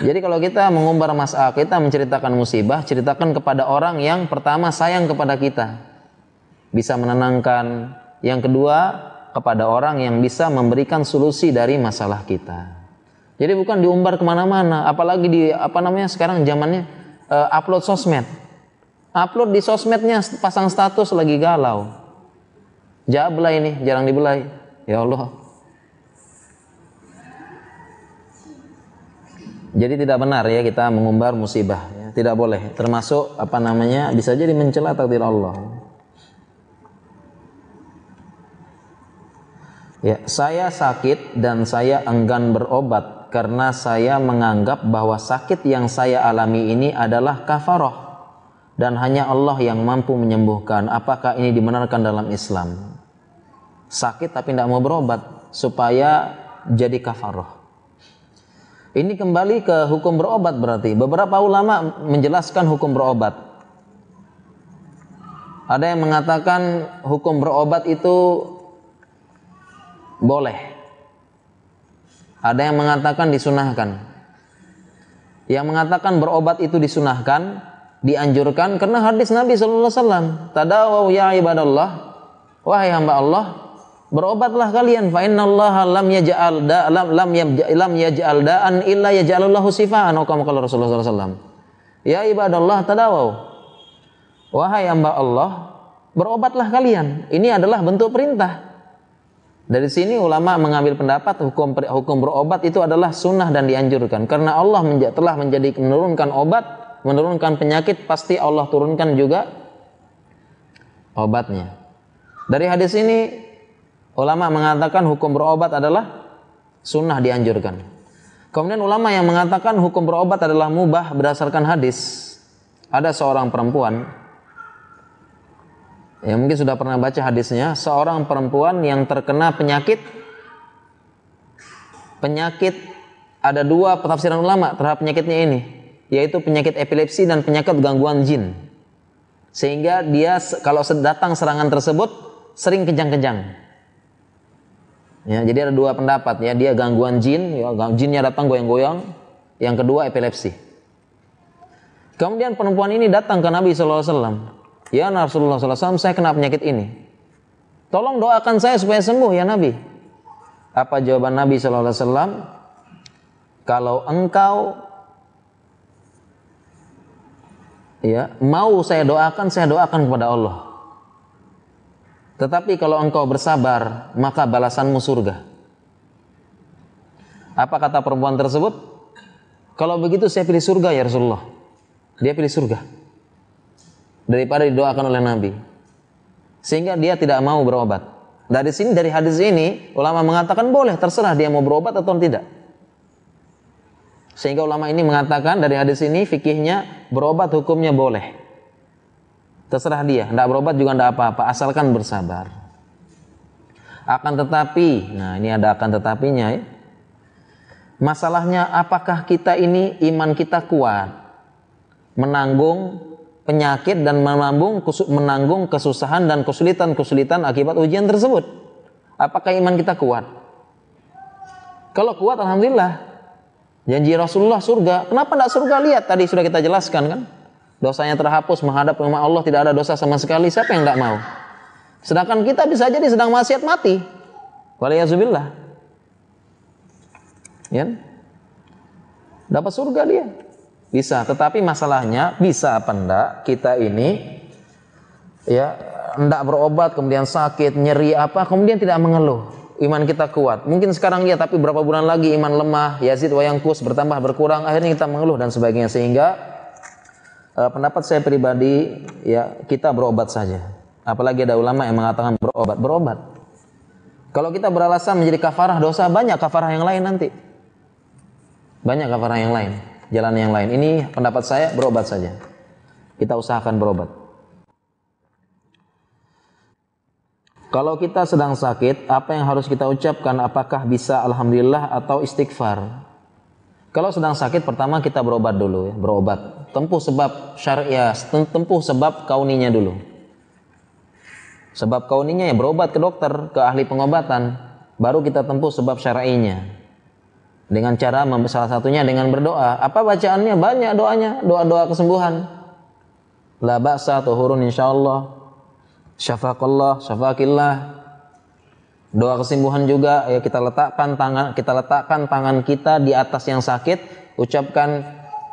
Jadi kalau kita mengumbar masalah, kita menceritakan musibah, ceritakan kepada orang yang pertama sayang kepada kita. Bisa menenangkan. Yang kedua, kepada orang yang bisa memberikan solusi dari masalah kita. Jadi bukan diumbar ke mana-mana, apalagi di apa namanya sekarang zamannya uh, upload sosmed. Upload di sosmednya pasang status lagi galau. Jabla ini jarang dibelai. Ya Allah. Jadi tidak benar ya kita mengumbar musibah, ya. tidak boleh. Termasuk apa namanya bisa jadi mencela takdir Allah. Ya, saya sakit dan saya enggan berobat karena saya menganggap bahwa sakit yang saya alami ini adalah kafaroh dan hanya Allah yang mampu menyembuhkan. Apakah ini dibenarkan dalam Islam? Sakit tapi tidak mau berobat supaya jadi kafaroh. Ini kembali ke hukum berobat berarti. Beberapa ulama menjelaskan hukum berobat. Ada yang mengatakan hukum berobat itu boleh. Ada yang mengatakan disunahkan. Yang mengatakan berobat itu disunahkan, dianjurkan karena hadis Nabi sallallahu alaihi wasallam, "Tadawau ya ibadallah." Wahai hamba Allah, berobatlah kalian fa innallaha lam yaj'al da lam lam lam yaj'al da'an illa yaj'alallahu sifaan atau kama qala Rasulullah wasallam. Ya ibadallah tadawau. Wahai hamba Allah, berobatlah kalian. Ini adalah bentuk perintah. Dari sini ulama mengambil pendapat hukum hukum berobat itu adalah sunnah dan dianjurkan karena Allah menja telah menjadi menurunkan obat, menurunkan penyakit pasti Allah turunkan juga obatnya. Dari hadis ini ulama mengatakan hukum berobat adalah sunnah dianjurkan. Kemudian ulama yang mengatakan hukum berobat adalah mubah berdasarkan hadis. Ada seorang perempuan Ya mungkin sudah pernah baca hadisnya, seorang perempuan yang terkena penyakit penyakit ada dua penafsiran ulama terhadap penyakitnya ini, yaitu penyakit epilepsi dan penyakit gangguan jin. Sehingga dia kalau datang serangan tersebut sering kejang-kejang. Ya, jadi ada dua pendapat ya, dia gangguan jin, ya, jinnya datang goyang-goyang. Yang kedua epilepsi. Kemudian perempuan ini datang ke Nabi Wasallam. Ya Rasulullah SAW, saya kena penyakit ini. Tolong doakan saya supaya sembuh ya Nabi. Apa jawaban Nabi SAW? Kalau engkau ya mau saya doakan, saya doakan kepada Allah. Tetapi kalau engkau bersabar, maka balasanmu surga. Apa kata perempuan tersebut? Kalau begitu saya pilih surga ya Rasulullah. Dia pilih surga daripada didoakan oleh Nabi. Sehingga dia tidak mau berobat. Dari sini dari hadis ini ulama mengatakan boleh terserah dia mau berobat atau tidak. Sehingga ulama ini mengatakan dari hadis ini fikihnya berobat hukumnya boleh. Terserah dia, tidak berobat juga tidak apa-apa, asalkan bersabar. Akan tetapi, nah ini ada akan tetapinya ya. Masalahnya apakah kita ini iman kita kuat menanggung penyakit dan menanggung menanggung kesusahan dan kesulitan-kesulitan akibat ujian tersebut. Apakah iman kita kuat? Kalau kuat alhamdulillah. Janji Rasulullah surga. Kenapa tidak surga? Lihat tadi sudah kita jelaskan kan. Dosanya terhapus menghadap ke Allah tidak ada dosa sama sekali. Siapa yang tidak mau? Sedangkan kita bisa jadi sedang maksiat mati. Waliyazubillah. Ya. Dapat surga dia. Bisa, tetapi masalahnya bisa apa enggak kita ini ya enggak berobat kemudian sakit, nyeri apa, kemudian tidak mengeluh. Iman kita kuat. Mungkin sekarang ya, tapi berapa bulan lagi iman lemah, Yazid wayangkus bertambah berkurang, akhirnya kita mengeluh dan sebagainya sehingga uh, pendapat saya pribadi ya kita berobat saja. Apalagi ada ulama yang mengatakan berobat, berobat. Kalau kita beralasan menjadi kafarah dosa, banyak kafarah yang lain nanti. Banyak kafarah yang lain jalan yang lain. Ini pendapat saya berobat saja. Kita usahakan berobat. Kalau kita sedang sakit, apa yang harus kita ucapkan? Apakah bisa alhamdulillah atau istighfar? Kalau sedang sakit, pertama kita berobat dulu ya, berobat. Tempuh sebab syariah, tempuh sebab kauninya dulu. Sebab kauninya ya berobat ke dokter, ke ahli pengobatan, baru kita tempuh sebab syar'inya dengan cara salah satunya dengan berdoa. Apa bacaannya? Banyak doanya, doa-doa kesembuhan. La ba'sa tuhurun insyaallah. Syafaqallah, syafaqillah. Doa kesembuhan juga ya kita letakkan tangan kita letakkan tangan kita di atas yang sakit, ucapkan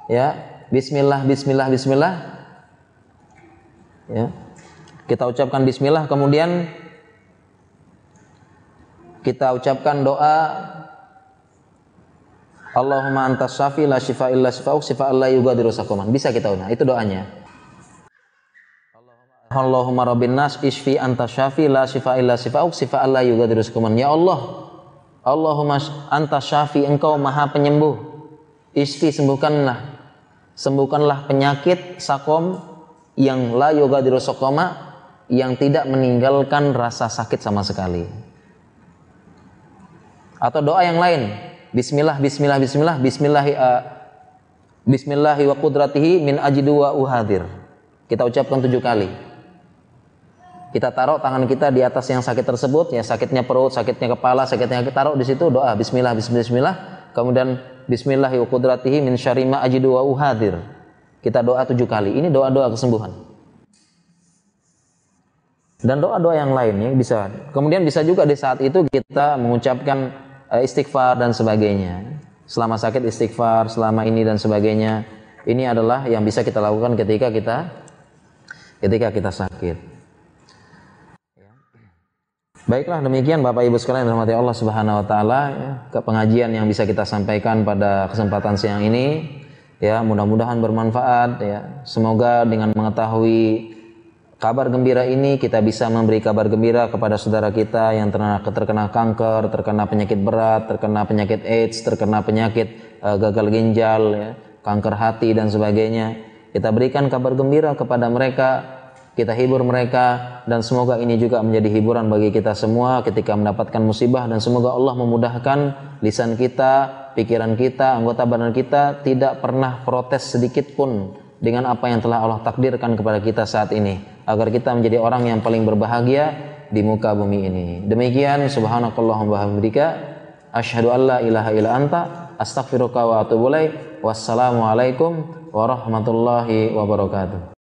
ya bismillah bismillah bismillah. Ya. Kita ucapkan bismillah kemudian kita ucapkan doa Allahumma antas syafi la syifa illa syifa'uk syifa Allah yugadiru sakuman. Bisa kita ulang. Itu doanya. Allahumma rabbin nas isfi antas syafi la syifa illa syifa'uk syifa Allah yugadiru sakuman. Ya Allah, Allahumma antas syafi engkau maha penyembuh. Isfi sembuhkanlah. Sembuhkanlah penyakit sakom yang la yugadiru sakoma yang tidak meninggalkan rasa sakit sama sekali. Atau doa yang lain, Bismillah, Bismillah, Bismillah, Bismillah, uh, Bismillahi wa qudratihi min ajidu wa uhadir. Kita ucapkan tujuh kali. Kita taruh tangan kita di atas yang sakit tersebut, ya sakitnya perut, sakitnya kepala, sakitnya kita taruh di situ doa Bismillah, Bismillah, Bismillah. Kemudian Bismillahi wa qudratihi min syarima ajidu wa uhadir. Kita doa tujuh kali. Ini doa-doa kesembuhan. Dan doa-doa yang lainnya bisa. Kemudian bisa juga di saat itu kita mengucapkan uh, istighfar dan sebagainya. Selama sakit istighfar, selama ini dan sebagainya. Ini adalah yang bisa kita lakukan ketika kita ketika kita sakit. Baiklah demikian Bapak Ibu sekalian yang dirahmati Allah Subhanahu wa taala ya, ke pengajian yang bisa kita sampaikan pada kesempatan siang ini ya mudah-mudahan bermanfaat ya. Semoga dengan mengetahui kabar gembira ini kita bisa memberi kabar gembira kepada saudara kita yang terkena, terkena kanker, terkena penyakit berat, terkena penyakit AIDS, terkena penyakit uh, gagal ginjal ya, kanker hati dan sebagainya. Kita berikan kabar gembira kepada mereka kita hibur mereka dan semoga ini juga menjadi hiburan bagi kita semua ketika mendapatkan musibah dan semoga Allah memudahkan lisan kita, pikiran kita, anggota badan kita tidak pernah protes sedikit pun dengan apa yang telah Allah takdirkan kepada kita saat ini agar kita menjadi orang yang paling berbahagia di muka bumi ini. Demikian subhanakallahumma wabihamdika asyhadu alla ilaha illa anta astaghfiruka wa atubu ilaik. Wassalamualaikum warahmatullahi wabarakatuh.